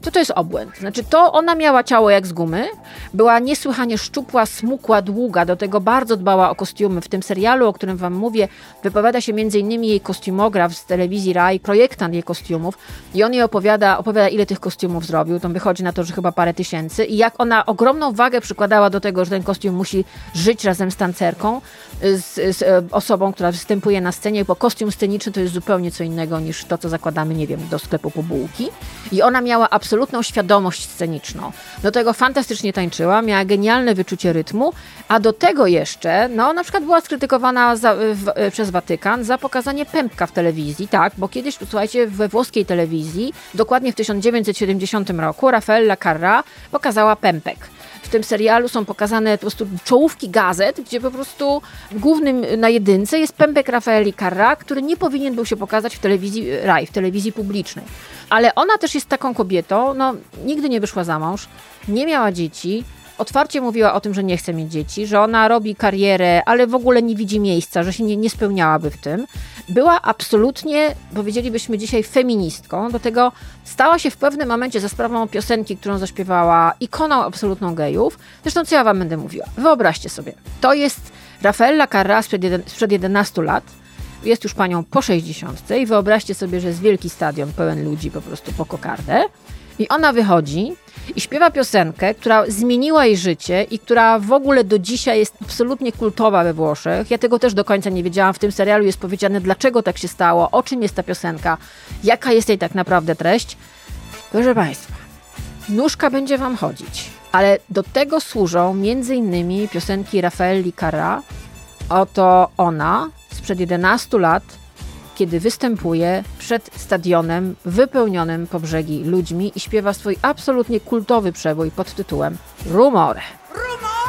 Speaker 1: to to jest obłęd. Znaczy, to ona miała ciało jak z gumy, była niesłychanie szczupła, smukła, długa, do tego bardzo dbała o kostiumy. W tym serialu, o którym wam mówię, wypowiada się m.in. jej kostiumograf z telewizji Rai, projektant jej kostiumów i on jej opowiada, opowiada, ile tych kostiumów zrobił. To wychodzi na to, że chyba parę tysięcy i jak ona ogromną wagę przykładała do tego, że ten kostium musi żyć razem z tancerką, z, z e, osobą, która występuje na scenie, bo kostium sceniczny to jest zupełnie co innego niż to, co zakładamy, nie wiem, do sklepu po bułki. I ona miała absolutną świadomość sceniczną. Do tego fantastycznie tańczyła, miała genialne wyczucie rytmu, a do tego jeszcze, no na przykład była skrytykowana za, w, przez Watykan za pokazanie pępka w telewizji, tak, bo kiedyś, słuchajcie, we włoskiej telewizji, dokładnie w 1970 roku, Raffaella Carra pokazała pępek tym serialu są pokazane po prostu czołówki gazet, gdzie po prostu głównym na jedynce jest pępek Rafaeli Carra, który nie powinien był się pokazać w telewizji RAI, w telewizji publicznej. Ale ona też jest taką kobietą, no nigdy nie wyszła za mąż, nie miała dzieci, otwarcie mówiła o tym, że nie chce mieć dzieci, że ona robi karierę, ale w ogóle nie widzi miejsca, że się nie, nie spełniałaby w tym. Była absolutnie, powiedzielibyśmy dzisiaj, feministką. Do tego stała się w pewnym momencie za sprawą piosenki, którą zaśpiewała, ikoną absolutną gejów. Zresztą, co ja wam będę mówiła? Wyobraźcie sobie, to jest Rafaela Carrà sprzed, sprzed 11 lat, jest już panią po 60 i wyobraźcie sobie, że jest wielki stadion pełen ludzi po prostu po kokardę i ona wychodzi i śpiewa piosenkę, która zmieniła jej życie i która w ogóle do dzisiaj jest absolutnie kultowa we Włoszech. Ja tego też do końca nie wiedziałam. W tym serialu jest powiedziane, dlaczego tak się stało, o czym jest ta piosenka, jaka jest jej tak naprawdę treść. Proszę Państwa, nóżka będzie Wam chodzić, ale do tego służą innymi piosenki Raffaelli Carra. Oto ona sprzed 11 lat kiedy występuje przed stadionem wypełnionym po brzegi ludźmi i śpiewa swój absolutnie kultowy przebój pod tytułem Rumore. Tak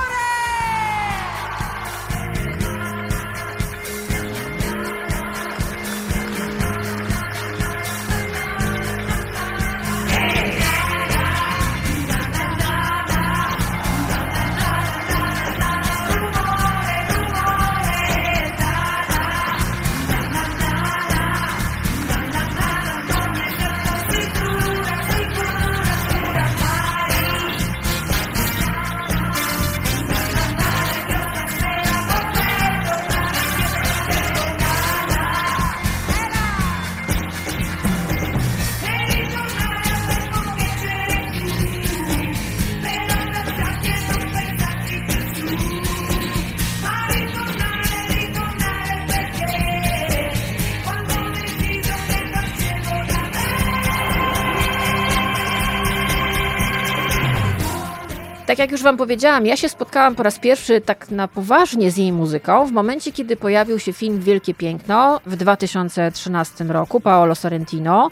Speaker 1: Wam powiedziałam, ja się spotkałam po raz pierwszy tak na poważnie z jej muzyką w momencie, kiedy pojawił się film Wielkie Piękno w 2013 roku Paolo Sorrentino.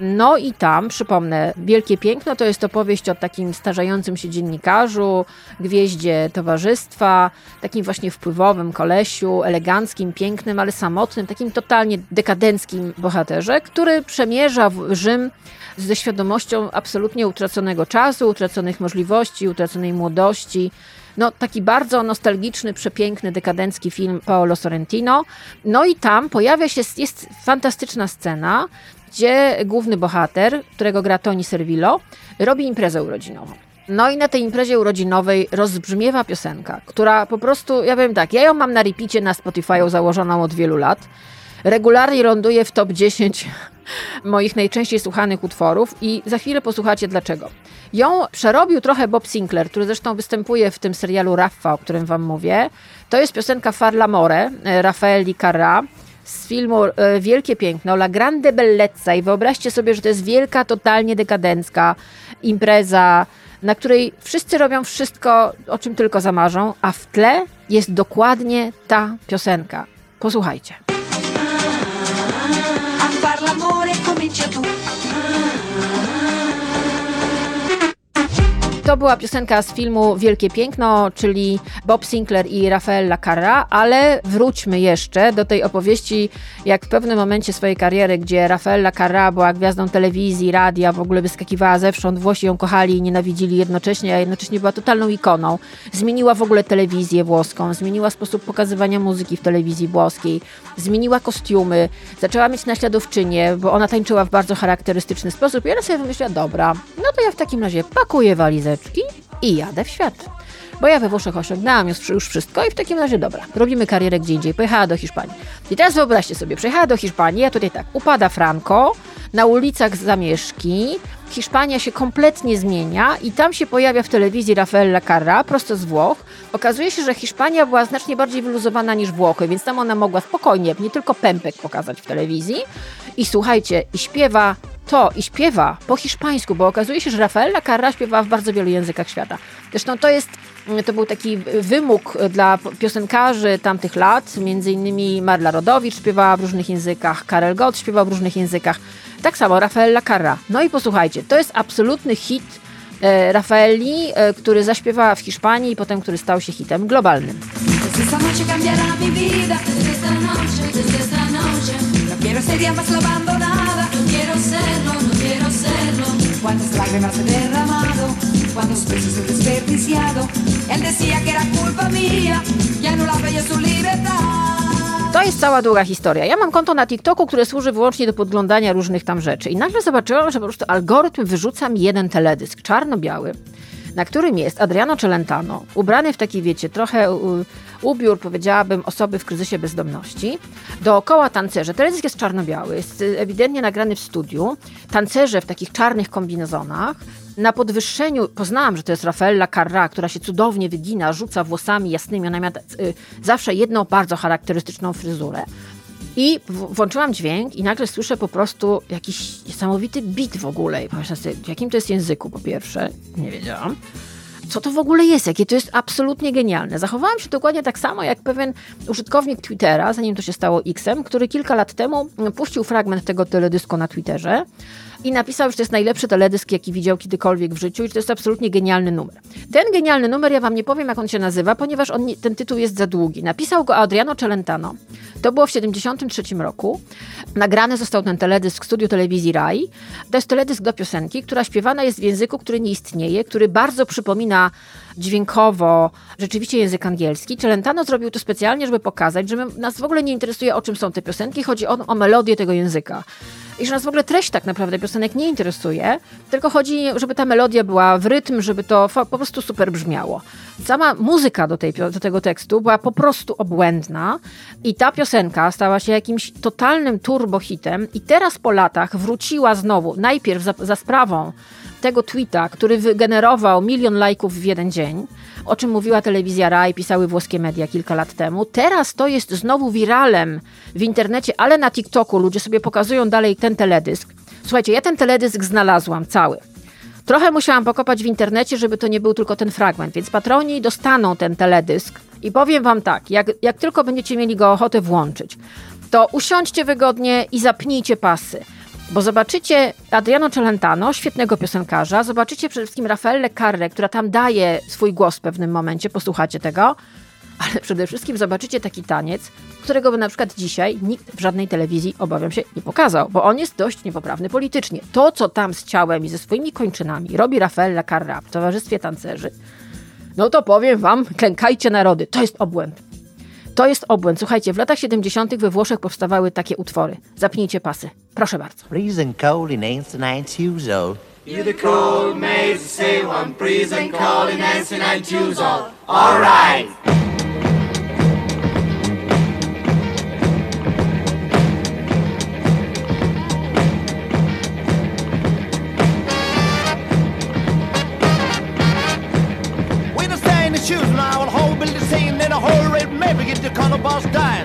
Speaker 1: No i tam, przypomnę, Wielkie Piękno to jest opowieść o takim starzejącym się dziennikarzu, gwieździe towarzystwa, takim właśnie wpływowym kolesiu, eleganckim, pięknym, ale samotnym, takim totalnie dekadenckim bohaterze, który przemierza Rzym ze świadomością absolutnie utraconego czasu, utraconych możliwości, utraconej młodości. No, taki bardzo nostalgiczny, przepiękny, dekadencki film Paolo Sorrentino. No i tam pojawia się, jest fantastyczna scena, gdzie główny bohater, którego gra Toni Servillo, robi imprezę urodzinową. No i na tej imprezie urodzinowej rozbrzmiewa piosenka, która po prostu, ja wiem tak, ja ją mam na repicie na Spotify'u założoną od wielu lat. Regularnie ląduje w top 10 moich najczęściej słuchanych utworów i za chwilę posłuchacie dlaczego. Ją przerobił trochę Bob Sinclair, który zresztą występuje w tym serialu Raffa, o którym wam mówię. To jest piosenka Farlamore, Raffaelli Carra z filmu e, Wielkie Piękno, La Grande Bellezza i wyobraźcie sobie, że to jest wielka, totalnie dekadencka impreza, na której wszyscy robią wszystko, o czym tylko zamarzą, a w tle jest dokładnie ta piosenka. Posłuchajcie. To była piosenka z filmu Wielkie Piękno, czyli Bob Sinclair i Rafaela Carra, ale wróćmy jeszcze do tej opowieści, jak w pewnym momencie swojej kariery, gdzie Rafaela Carra była gwiazdą telewizji, radia, w ogóle wyskakiwała zewsząd, Włosi ją kochali i nienawidzili jednocześnie, a jednocześnie była totalną ikoną. Zmieniła w ogóle telewizję włoską, zmieniła sposób pokazywania muzyki w telewizji włoskiej, zmieniła kostiumy, zaczęła mieć naśladowczynię, bo ona tańczyła w bardzo charakterystyczny sposób i ona sobie wymyśliła, dobra, no to ja w takim razie pakuję walizę i jadę w świat. Bo ja we Włoszech osiągnęłam już, wszystko i w takim razie dobra, robimy karierę gdzie indziej. Pojechała do Hiszpanii. I teraz wyobraźcie sobie, przejechała do Hiszpanii, a tutaj tak, upada Franco, na ulicach zamieszki, Hiszpania się kompletnie zmienia i tam się pojawia w telewizji Rafaela Carra, prosto z Włoch. Okazuje się, że Hiszpania była znacznie bardziej wyluzowana niż Włochy, więc tam ona mogła spokojnie, nie tylko pępek pokazać w telewizji. I słuchajcie, i śpiewa to i śpiewa po hiszpańsku, bo okazuje się, że Rafaela Carra śpiewa w bardzo wielu językach świata. Zresztą to jest, to był taki wymóg dla piosenkarzy tamtych lat, między innymi Marla Rodowicz śpiewała w różnych językach, Karel Gott śpiewał w różnych językach, tak samo Rafaela Carra. No i posłuchajcie, to jest absolutny hit e, Rafaeli, e, który zaśpiewała w Hiszpanii i potem, który stał się hitem globalnym. Quiero serlo, no quiero serlo. Cuántas lágrimas he derramado, cuántos he desperdiciado. Él decía que era culpa mía, no su libertad. To jest cała długa historia. Ja mam konto na TikToku, które służy wyłącznie do podglądania różnych tam rzeczy. I nagle zobaczyłam, że po prostu algorytm wyrzuca mi jeden teledysk, czarno-biały, na którym jest Adriano Celentano, ubrany w taki, wiecie, trochę ubiór, powiedziałabym, osoby w kryzysie bezdomności. Dookoła tancerze. Teledysk jest czarno-biały, jest ewidentnie nagrany w studiu. Tancerze w takich czarnych kombinezonach. Na podwyższeniu poznałam, że to jest Rafaela Carra, która się cudownie wygina, rzuca włosami jasnymi. Ona miała y, zawsze jedną bardzo charakterystyczną fryzurę. I włączyłam dźwięk i nagle słyszę po prostu jakiś niesamowity bit w ogóle. I pomyślałam sobie, w jakim to jest języku po pierwsze, nie wiedziałam. Co to w ogóle jest? Jakie to jest absolutnie genialne. Zachowałam się dokładnie tak samo jak pewien użytkownik Twittera, zanim to się stało Xem, który kilka lat temu puścił fragment tego teledysku na Twitterze i napisał, że to jest najlepszy teledysk, jaki widział kiedykolwiek w życiu i że to jest absolutnie genialny numer. Ten genialny numer, ja wam nie powiem, jak on się nazywa, ponieważ on, ten tytuł jest za długi. Napisał go Adriano Celentano. To było w 1973 roku. Nagrany został ten teledysk w studiu telewizji RAI. To jest teledysk do piosenki, która śpiewana jest w języku, który nie istnieje, który bardzo przypomina dźwiękowo rzeczywiście język angielski. Celentano zrobił to specjalnie, żeby pokazać, że nas w ogóle nie interesuje, o czym są te piosenki, chodzi o, o melodię tego języka i że nas w ogóle treść tak naprawdę piosenek nie interesuje, tylko chodzi, żeby ta melodia była w rytm, żeby to po prostu super brzmiało. Sama muzyka do, tej, do tego tekstu była po prostu obłędna i ta piosenka stała się jakimś totalnym turbohitem i teraz po latach wróciła znowu, najpierw za, za sprawą tego tweeta, który wygenerował milion lajków w jeden dzień, o czym mówiła telewizja RAI, pisały włoskie media kilka lat temu. Teraz to jest znowu wiralem w internecie, ale na TikToku ludzie sobie pokazują dalej ten teledysk. Słuchajcie, ja ten teledysk znalazłam cały. Trochę musiałam pokopać w internecie, żeby to nie był tylko ten fragment, więc patroni dostaną ten teledysk i powiem wam tak, jak, jak tylko będziecie mieli go ochotę włączyć, to usiądźcie wygodnie i zapnijcie pasy. Bo zobaczycie Adriano Celentano, świetnego piosenkarza, zobaczycie przede wszystkim Rafaelle Carre, która tam daje swój głos w pewnym momencie, posłuchacie tego, ale przede wszystkim zobaczycie taki taniec, którego by na przykład dzisiaj nikt w żadnej telewizji, obawiam się, nie pokazał, bo on jest dość niepoprawny politycznie. To, co tam z ciałem i ze swoimi kończynami robi Rafaella Carra w towarzystwie tancerzy, no to powiem wam, klękajcie narody, to jest obłęd. To jest obłęd. Słuchajcie, w latach 70. we Włoszech powstawały takie utwory. Zapnijcie pasy. Proszę bardzo.
Speaker 29: Freezing cold in ancient
Speaker 30: the cold say one freezing cold in ancient. All right. Boss dying.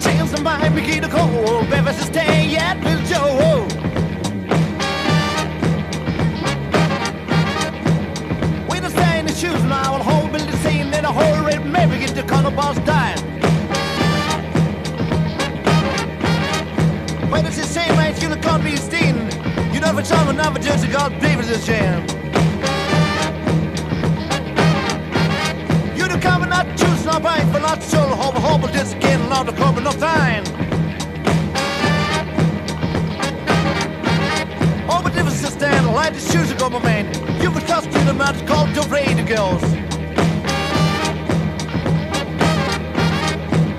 Speaker 30: Chance to might be key to cold. Bevis is staying yet with Joe. We the stay in the shoes now and whole building scene in a whole red maybe get the corner boss dying. When it's the same range, you can't be seen. You know, for someone, never just a God, Davis is jam. Choose no right for not so hobble hobble just getting out of cover no time. Oh, but if it's a stand, light the shoes go, my man. You would cost you the amount called the radio girls.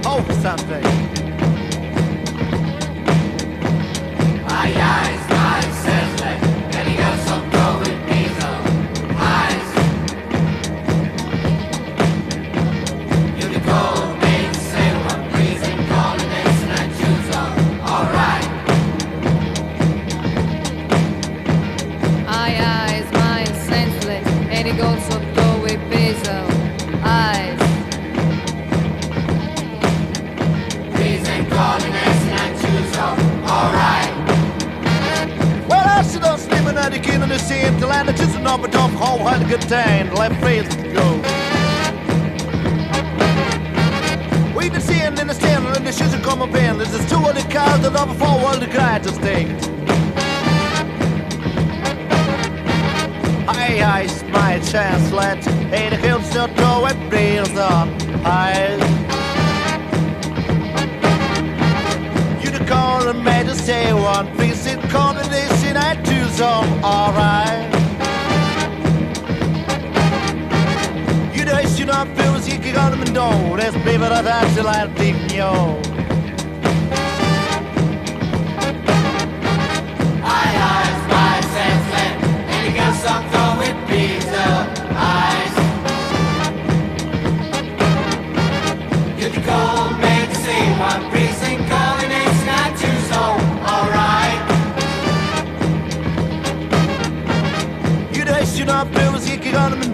Speaker 30: Oh, Sunday. Aye, aye. good time, left face to go. We been seeing in the stand, and the shoes are coming in. There's two of the cars that are four world the guy to stake. Hey, I my chance, let Hey, the hills still throw it, breeze on. Hi. You the call and made to say one piece, it combination I do some, alright. you not feel as you can go to the door. That's baby, that's till I take you. I eyes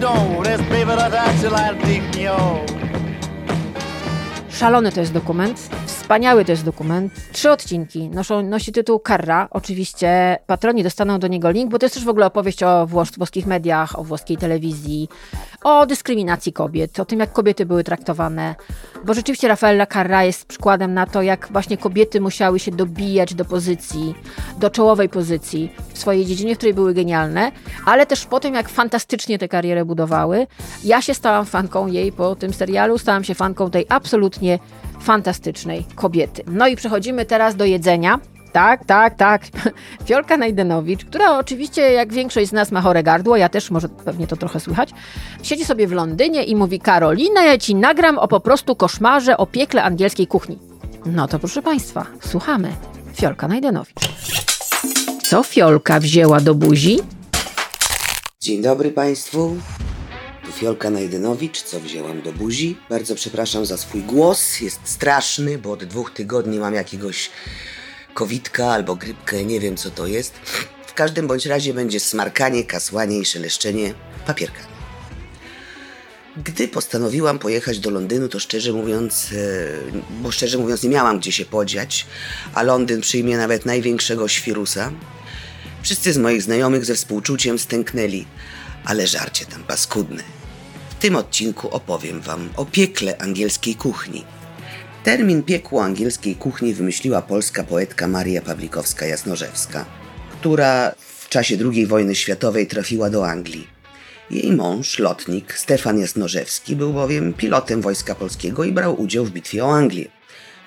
Speaker 30: This.
Speaker 1: Szalony to jest dokument, wspaniały jest dokument. Trzy odcinki, noszą, nosi tytuł Karra. Oczywiście patroni dostaną do niego link, bo to jest też w ogóle opowieść o włos włoskich mediach, o włoskiej telewizji, o dyskryminacji kobiet, o tym jak kobiety były traktowane. Bo rzeczywiście Raffaella Carra jest przykładem na to, jak właśnie kobiety musiały się dobijać do pozycji, do czołowej pozycji w swojej dziedzinie, w której były genialne, ale też po tym, jak fantastycznie tę karierę budowały. Ja się stałam fanką jej po tym serialu, stałam się fanką tej absolutnie fantastycznej kobiety. No i przechodzimy teraz do jedzenia. Tak, tak, tak. Fiolka Najdenowicz, która oczywiście, jak większość z nas ma chore gardło, ja też, może pewnie to trochę słychać, siedzi sobie w Londynie i mówi: Karolina, ja ci nagram o po prostu koszmarze o piekle angielskiej kuchni. No to proszę Państwa, słuchamy. Fiolka Najdenowicz. Co Fiolka wzięła do buzi?
Speaker 31: Dzień dobry Państwu. Tu Fiolka Najdenowicz, co wzięłam do buzi. Bardzo przepraszam za swój głos. Jest straszny, bo od dwóch tygodni mam jakiegoś kowidka albo grypkę, nie wiem co to jest. W każdym bądź razie będzie smarkanie, kasłanie i szeleszczenie papierkami. Gdy postanowiłam pojechać do Londynu, to szczerze mówiąc, e, bo szczerze mówiąc nie miałam gdzie się podziać, a Londyn przyjmie nawet największego świrusa. Wszyscy z moich znajomych ze współczuciem stęknęli, ale żarcie tam paskudne. W tym odcinku opowiem Wam o piekle angielskiej kuchni. Termin piekło angielskiej kuchni wymyśliła polska poetka Maria Pawlikowska-Jasnorzewska, która w czasie II wojny światowej trafiła do Anglii. Jej mąż, lotnik Stefan Jasnorzewski, był bowiem pilotem Wojska Polskiego i brał udział w bitwie o Anglię.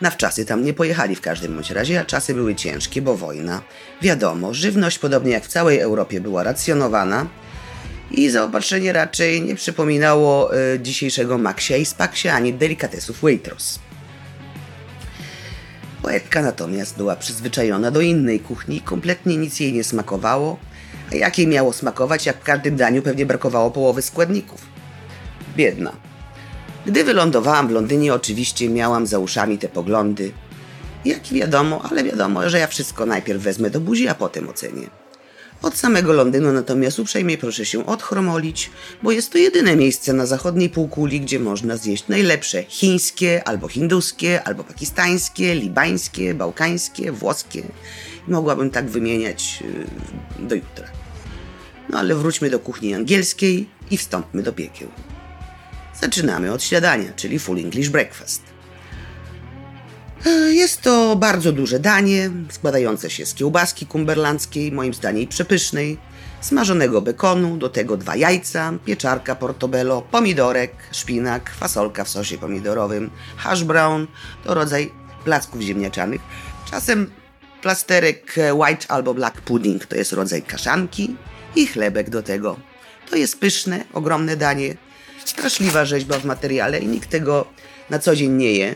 Speaker 31: Na wczasy tam nie pojechali w każdym bądź razie, a czasy były ciężkie, bo wojna. Wiadomo, żywność podobnie jak w całej Europie była racjonowana i zaopatrzenie raczej nie przypominało y, dzisiejszego Maxia i Spaksia ani delikatesów Waitrose. Poetka natomiast była przyzwyczajona do innej kuchni kompletnie nic jej nie smakowało, a jak jej miało smakować, jak w każdym daniu pewnie brakowało połowy składników. Biedna. Gdy wylądowałam w Londynie, oczywiście miałam za uszami te poglądy. Jak wiadomo, ale wiadomo, że ja wszystko najpierw wezmę do buzi, a potem ocenię. Od samego Londynu natomiast uprzejmie proszę się odchromolić, bo jest to jedyne miejsce na zachodniej półkuli, gdzie można zjeść najlepsze chińskie, albo hinduskie, albo pakistańskie, libańskie, bałkańskie, włoskie. Mogłabym tak wymieniać yy, do jutra. No ale wróćmy do kuchni angielskiej i wstąpmy do piekieł. Zaczynamy od śniadania, czyli full English breakfast. E, Jest to bardzo duże danie, składające się z kiełbaski kumberlandzkiej, moim zdaniem przepysznej, smażonego bekonu, do tego dwa jajca, pieczarka portobello, pomidorek, szpinak, fasolka w sosie pomidorowym, hash brown, to rodzaj placków ziemniaczanych, czasem plasterek e, white albo black pudding, to jest rodzaj kaszanki i chlebek do tego. To jest pyszne, ogromne danie, straszliwa rzeźba w materiale i nikt tego na co dzień nie je.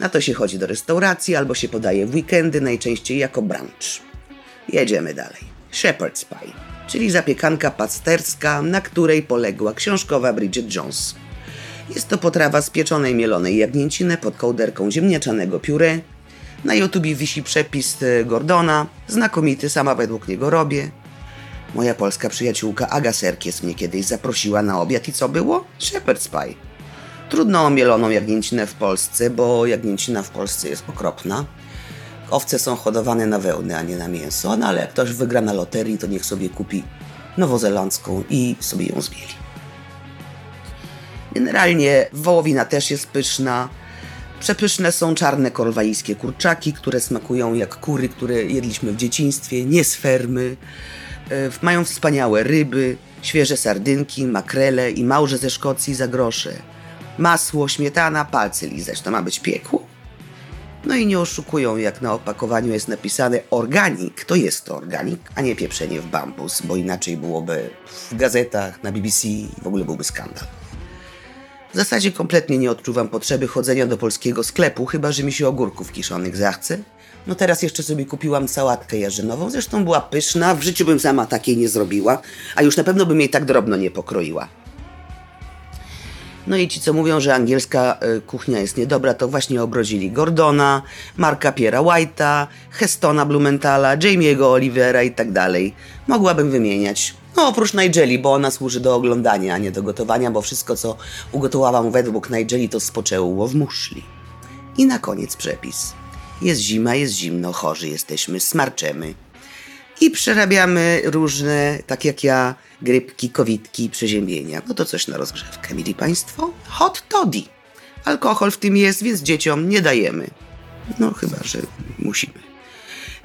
Speaker 31: Na to się chodzi do restauracji albo się podaje w weekendy, najczęściej jako brunch. Jedziemy dalej. Shepherd's pie, czyli zapiekanka pasterska, na której poległa książkowa Bridget Jones. Jest to potrawa z pieczonej mielonej jagnięciny pod kołderką ziemniaczanego pióre. Na YouTubie wisi przepis e, Gordona, znakomity, sama według niego robię. Moja polska przyjaciółka Aga Serkies mnie kiedyś zaprosiła na obiad i co było? Shepherd's pie. Trudno o mieloną jagnięcinę w Polsce, bo jagnięcina w Polsce jest okropna. Owce są hodowane na wełny, a nie na mięso, no ale jak ktoś wygra na loterii, to niech sobie kupi nowozelandzką i sobie ją zmieli. Generalnie wołowina też jest pyszna. Przepyszne są czarne korwalijskie kurczaki, które smakują jak kury, które jedliśmy w dzieciństwie, nie z fermy. E, Mają wspaniałe ryby, świeże sardynki, makrele i małże ze Szkocji za grosze. Masło, śmietana, palce lizać. To ma być piekło? No i nie oszukują, jak na opakowaniu jest napisane organik, to jest to organik, a nie pieprzenie w bambus, bo inaczej byłoby w gazetach, na BBC w ogóle byłby skandal. W zasadzie kompletnie nie odczuwam potrzeby chodzenia do polskiego sklepu, chyba że mi się ogórków kiszonych zachce. No teraz jeszcze sobie kupiłam sałatkę jarzynową, zresztą była pyszna, w życiu bym sama takiej nie zrobiła, a już na pewno bym jej tak drobno nie pokroiła. No i ci, co mówią, że angielska y, kuchnia jest niedobra, to właśnie obrodzili Gordona, Marka Piera White'a, Hestona Blumenthala, Jamie'ego Olivera i tak dalej. Mogłabym wymieniać. No oprócz Nigeli, bo ona służy do oglądania, a nie do gotowania, bo wszystko, co ugotowałam według Nigeli, to spoczęło w muszli. I na koniec przepis. Jest zima, jest zimno, chorzy jesteśmy, smarczemy. I przerabiamy różne, tak jak ja, grypki, kowitki, przeziębienia. No to coś na rozgrzewkę, mili Państwo. Hot toddy. Alkohol w tym jest, więc dzieciom nie dajemy. No chyba, że musimy.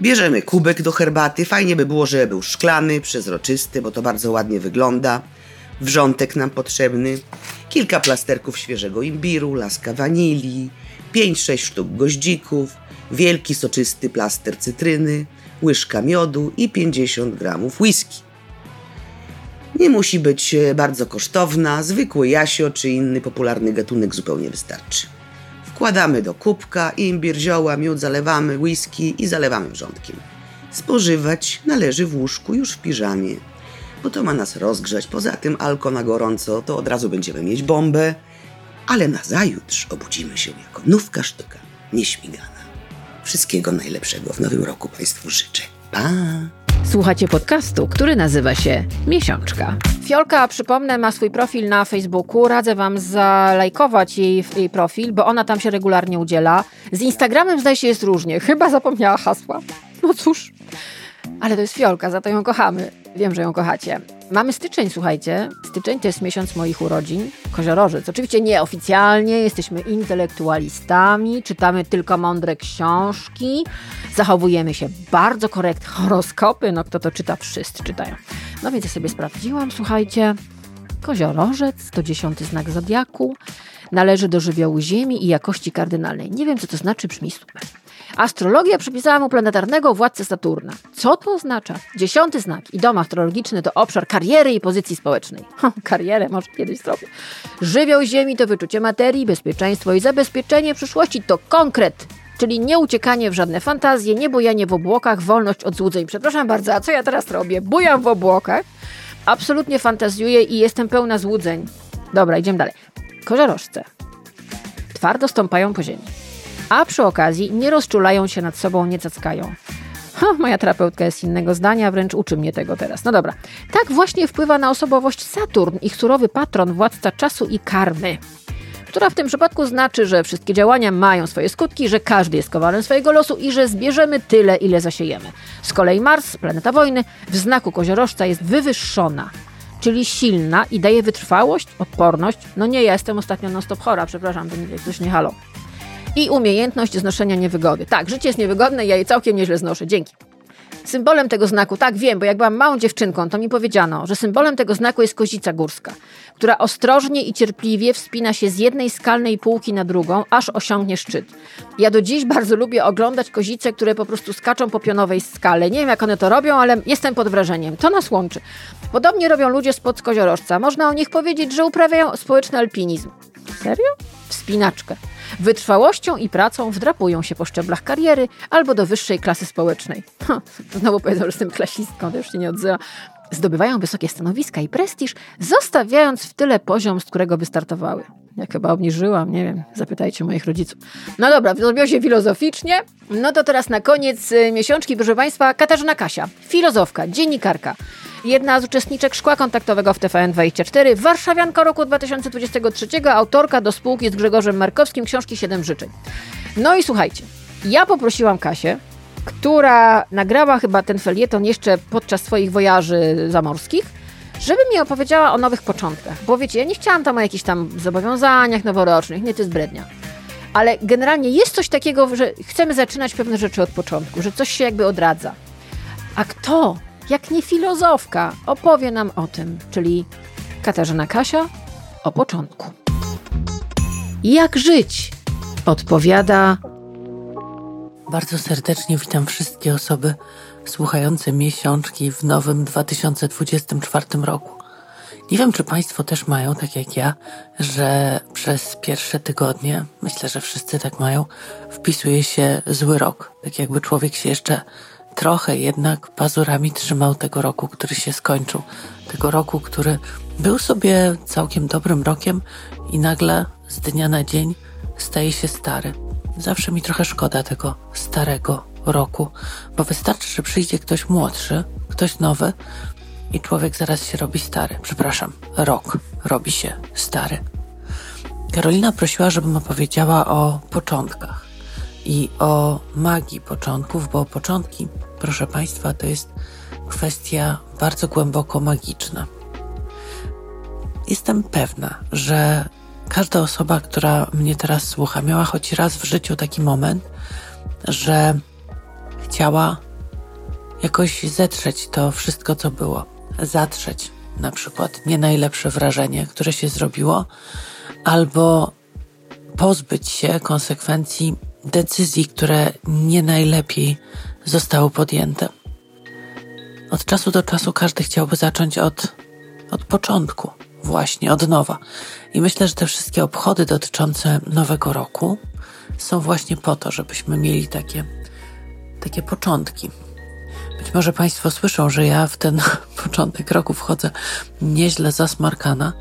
Speaker 31: Bierzemy kubek do herbaty. Fajnie by było, żeby był szklany, przezroczysty, bo to bardzo ładnie wygląda. Wrzątek nam potrzebny. Kilka plasterków świeżego imbiru, laska wanilii, 5-6 sztuk goździków, wielki soczysty plaster cytryny, łyżka miodu i 50 gramów whisky. Nie musi być e, bardzo kosztowna, zwykły jasio czy inny popularny gatunek zupełnie wystarczy. Wkładamy do kubka imbir, zioła, miód, zalewamy whisky i zalewamy wrzątkiem. Spożywać należy w łóżku już w piżamie, bo to ma nas rozgrzać. Poza tym alko na gorąco to od razu będziemy mieć bombę, ale na zajutrz obudzimy się jako nówka sztuka, nieśmigana. Wszystkiego najlepszego w nowym roku Państwu życzę. Pa!
Speaker 1: Słuchacie podcastu, który nazywa się Miesiączka. Fiolka, przypomnę, ma swój profil na Facebooku. Radzę Wam zalajkować jej, jej profil, bo ona tam się regularnie udziela. Z Instagramem zdaje się jest różnie. Chyba zapomniała hasła. No cóż, ale to jest Fiolka, za to ją kochamy. Wiem, że ją kochacie. Mamy styczeń, słuchajcie. Styczeń to jest miesiąc moich urodzin. Koziorożec. Oczywiście nieoficjalnie, jesteśmy intelektualistami, czytamy tylko mądre książki, zachowujemy się bardzo korekt. Horoskopy, no kto to czyta, wszyscy czytają. No więc ja sobie sprawdziłam, słuchajcie. Koziorożec to dziesiąty znak zodiaku. Należy do żywiołu Ziemi i jakości kardynalnej. Nie wiem, co to znaczy, brzmi super. Astrologia przypisała mu planetarnego władcę Saturna. Co to oznacza? Dziesiąty znak i dom astrologiczny to obszar kariery i pozycji społecznej. Ha, karierę może kiedyś zrobię. Żywioł Ziemi to wyczucie materii, bezpieczeństwo i zabezpieczenie przyszłości to konkret. Czyli nie uciekanie w żadne fantazje, nie bujanie w obłokach, wolność od złudzeń. Przepraszam bardzo, a co ja teraz robię? Bujam w obłokach, absolutnie fantazjuję i jestem pełna złudzeń. Dobra, idziemy dalej. Koziorożce. Twardo stąpają po ziemi a przy okazji nie rozczulają się nad sobą, nie cackają. Ha, moja terapeutka jest innego zdania, wręcz uczy mnie tego teraz. No dobra. Tak właśnie wpływa na osobowość Saturn, ich surowy patron, władca czasu i karmy. Która w tym przypadku znaczy, że wszystkie działania mają swoje skutki, że każdy jest kowalem swojego losu i że zbierzemy tyle, ile zasiejemy. Z kolei Mars, planeta wojny, w znaku koziorożca jest wywyższona, czyli silna i daje wytrwałość, odporność. No nie, ja jestem ostatnio non-stop chora, przepraszam, to nie, coś nie halo i umiejętność znoszenia niewygody. Tak, życie jest niewygodne, ja je całkiem nieźle znoszę. Dzięki. Symbolem tego znaku, tak wiem, bo jak byłam małą dziewczynką, to mi powiedziano, że symbolem tego znaku jest kozica górska, która ostrożnie i cierpliwie wspina się z jednej skalnej półki na drugą, aż osiągnie szczyt. Ja do dziś bardzo lubię oglądać kozice, które po prostu skaczą po pionowej skale. Nie wiem, jak one to robią, ale jestem pod wrażeniem. To nas łączy. Podobnie robią ludzie spod koziorożca. Można o nich powiedzieć, że uprawiają społeczny alpinizm. Serio? Wspinaczkę. Wytrwałością i pracą wdrapują się po szczeblach kariery albo do wyższej klasy społecznej. Ha, znowu powiedzą, że jestem klasistką, to już się nie odzywa. Zdobywają wysokie stanowiska i prestiż, zostawiając w tyle poziom, z którego wystartowały. Jak chyba obniżyłam, nie wiem, zapytajcie moich rodziców. No dobra, zrobiło się filozoficznie. No to teraz na koniec y, miesiączki, proszę Państwa, Katarzyna Kasia, filozofka, dziennikarka, jedna z uczestniczek szkła kontaktowego w TVN24, warszawianka roku 2023, autorka do spółki z Grzegorzem Markowskim książki Siedem życzeń. No i słuchajcie, ja poprosiłam Kasię, która nagrała chyba ten felieton jeszcze podczas swoich wojaży zamorskich, żeby mi opowiedziała o nowych początkach. Bo wiecie, ja nie chciałam tam o jakichś tam zobowiązaniach noworocznych, nie, to jest brednia. Ale generalnie jest coś takiego, że chcemy zaczynać pewne rzeczy od początku, że coś się jakby odradza. A kto jak nie filozofka, opowie nam o tym, czyli Katarzyna Kasia o początku. Jak żyć? Odpowiada.
Speaker 32: Bardzo serdecznie witam wszystkie osoby słuchające miesiączki w nowym 2024 roku. Nie wiem, czy Państwo też mają, tak jak ja, że przez pierwsze tygodnie, myślę, że wszyscy tak mają, wpisuje się zły rok. Tak jakby człowiek się jeszcze trochę jednak pazurami trzymał tego roku, który się skończył. Tego roku, który był sobie całkiem dobrym rokiem i nagle z dnia na dzień staje się stary. Zawsze mi trochę szkoda tego starego roku, bo wystarczy, że przyjdzie ktoś młodszy, ktoś nowy i człowiek zaraz się robi stary. Przepraszam, rok robi się stary. Karolina prosiła, żebym opowiedziała o początkach i o magii początków, bo początki, proszę Państwa, to jest kwestia bardzo głęboko magiczna. Jestem pewna, że każda osoba, która mnie teraz słucha, miała choć raz w życiu taki moment, że chciała jakoś zetrzeć to wszystko, co było. Zatrzeć na przykład nie najlepsze wrażenie, które się zrobiło, albo pozbyć się konsekwencji decyzji, które nie najlepiej zostały podjęte. Od czasu do czasu każdy chciałby zacząć od, od początku, właśnie od nowa. I myślę, że te wszystkie obchody dotyczące Nowego Roku są właśnie po to, żebyśmy mieli takie, takie początki. Być może Państwo słyszą, że ja w ten początek roku wchodzę nieźle zasmarkana,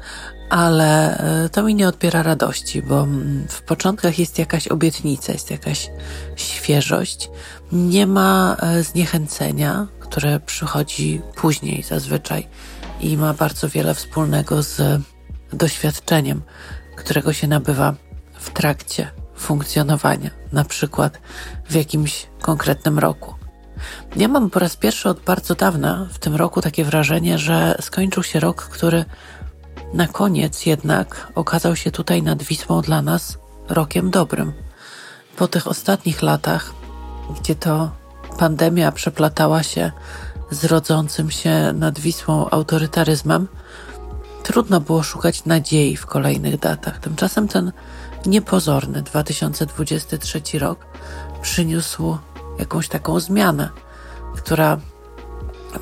Speaker 32: ale e, to mi nie odbiera radości, bo mm, w początkach jest jakaś obietnica, jest jakaś świeżość. Nie ma e, zniechęcenia, które przychodzi później zazwyczaj i ma bardzo wiele wspólnego z doświadczeniem, którego się nabywa w trakcie funkcjonowania, na przykład w jakimś konkretnym roku. Ja mam po raz pierwszy od bardzo dawna w tym roku takie wrażenie, że skończył się rok, który na koniec jednak okazał się tutaj nad Wisłą dla nas rokiem dobrym. Po tych ostatnich latach, gdzie to pandemia przeplatała się z rodzącym się nad Wisłą autorytaryzmem, trudno było szukać nadziei w kolejnych datach. Tymczasem ten niepozorny 2023 rok przyniósł jakąś taką zmianę, która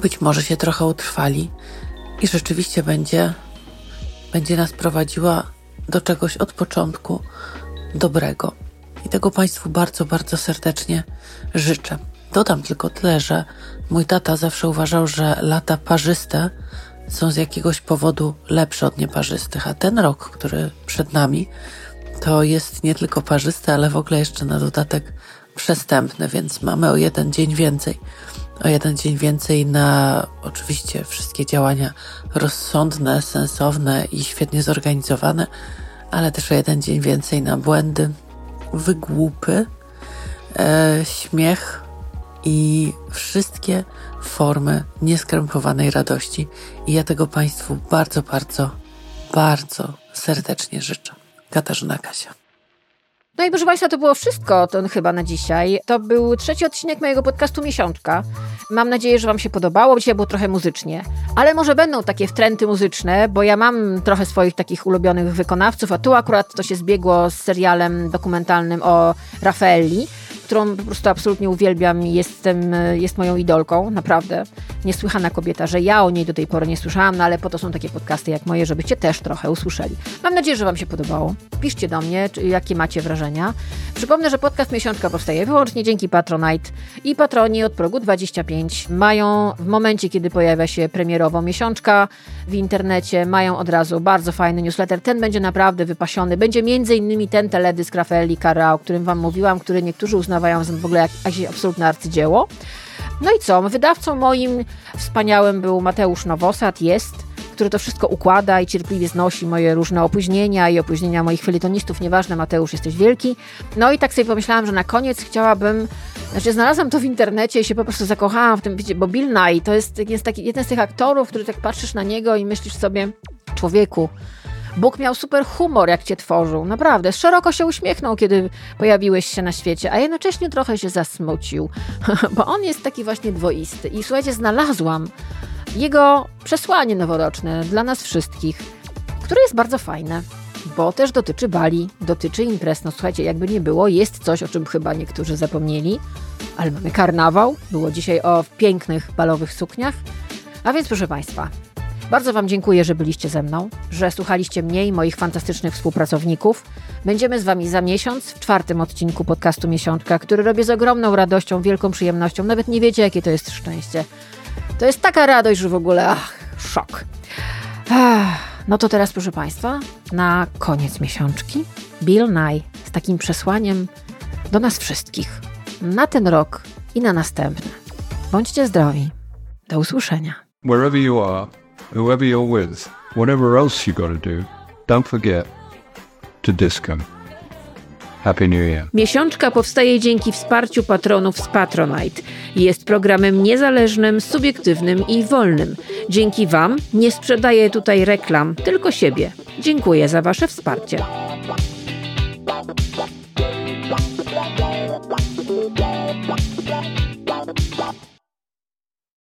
Speaker 32: być może się trochę utrwali i rzeczywiście będzie będzie nas prowadziła do czegoś od początku dobrego. I tego Państwu bardzo, bardzo serdecznie życzę. Dodam tylko tyle, że mój tata zawsze uważał, że lata parzyste są z jakiegoś powodu lepsze od nieparzystych, a ten rok, który przed nami, to jest nie tylko parzysty, ale w ogóle jeszcze na dodatek przestępny, więc mamy o jeden dzień więcej. O jeden dzień więcej na oczywiście wszystkie działania rozsądne, sensowne i świetnie zorganizowane, ale też o jeden dzień więcej na błędy, wygłupy, e, śmiech i wszystkie formy nieskrępowanej radości. I ja tego Państwu bardzo, bardzo, bardzo serdecznie życzę. Katarzyna Kasia.
Speaker 1: No i proszę Państwa, to było wszystko to chyba na dzisiaj. To był trzeci odcinek mojego podcastu Miesiączka. Mam nadzieję, że Wam się podobało. Dzisiaj było trochę muzycznie, ale może będą takie wtręty muzyczne, bo ja mam trochę swoich takich ulubionych wykonawców, a tu akurat to się zbiegło z serialem dokumentalnym o Raffaelli którą po prostu absolutnie uwielbiam i jestem, jest moją idolką, naprawdę. Niesłychana kobieta, że ja o niej do tej pory nie słyszałam, no ale po to są takie podcasty jak moje, żebyście też trochę usłyszeli. Mam nadzieję, że Wam się podobało. Piszcie do mnie, jakie macie wrażenia. Przypomnę, że podcast Miesiączka powstaje wyłącznie dzięki Patronite i patroni od progu 25 mają w momencie, kiedy pojawia się premierowo Miesiączka w internecie, mają od razu bardzo fajny newsletter. Ten będzie naprawdę wypasiony. Będzie między innymi ten teledysk Rafaeli Cara, o którym Wam mówiłam, który niektórzy uznają w ogóle jakieś absolutne arcydzieło. No i co? Wydawcą moim wspaniałym był Mateusz Nowosad, jest, który to wszystko układa i cierpliwie znosi moje różne opóźnienia i opóźnienia moich felietonistów. Nieważne, Mateusz, jesteś wielki. No i tak sobie pomyślałam, że na koniec chciałabym, znaczy znalazłam to w internecie i się po prostu zakochałam w tym, wiecie, bo Bill Nye to jest, jest taki, jeden z tych aktorów, który tak patrzysz na niego i myślisz sobie, człowieku, Bóg miał super humor, jak cię tworzył. Naprawdę, szeroko się uśmiechnął, kiedy pojawiłeś się na świecie, a jednocześnie trochę się zasmucił, bo on jest taki właśnie dwoisty. I słuchajcie, znalazłam jego przesłanie noworoczne dla nas wszystkich, które jest bardzo fajne bo też dotyczy bali, dotyczy imprez. No słuchajcie, jakby nie było, jest coś, o czym chyba niektórzy zapomnieli, ale mamy karnawał. Było dzisiaj o pięknych balowych sukniach. A więc proszę Państwa, Bardzo Wam dziękuję, że byliście ze mną, że słuchaliście mnie i moich fantastycznych współpracowników. Będziemy z Wami za miesiąc w czwartym odcinku podcastu Miesiączka, który robię z ogromną radością, wielką przyjemnością. Nawet nie wiecie, jakie to jest szczęście. To jest taka radość, że w ogóle, ach, szok. Ach, no to teraz, proszę Państwa, na koniec miesiączki Bill Nye z takim przesłaniem do nas wszystkich na ten rok i na następny. Bądźcie zdrowi. Do usłyszenia.
Speaker 33: Wherever you are, whoever you're with, whatever else you got to do, don't forget to. Happy New Year.
Speaker 1: Miesiączka powstaje dzięki wsparciu patronów z Patronite. Jest programem niezależnym, subiektywnym i wolnym. Dzięki Wam nie sprzedaję tutaj reklam, tylko siebie. Dziękuję za Wasze wsparcie.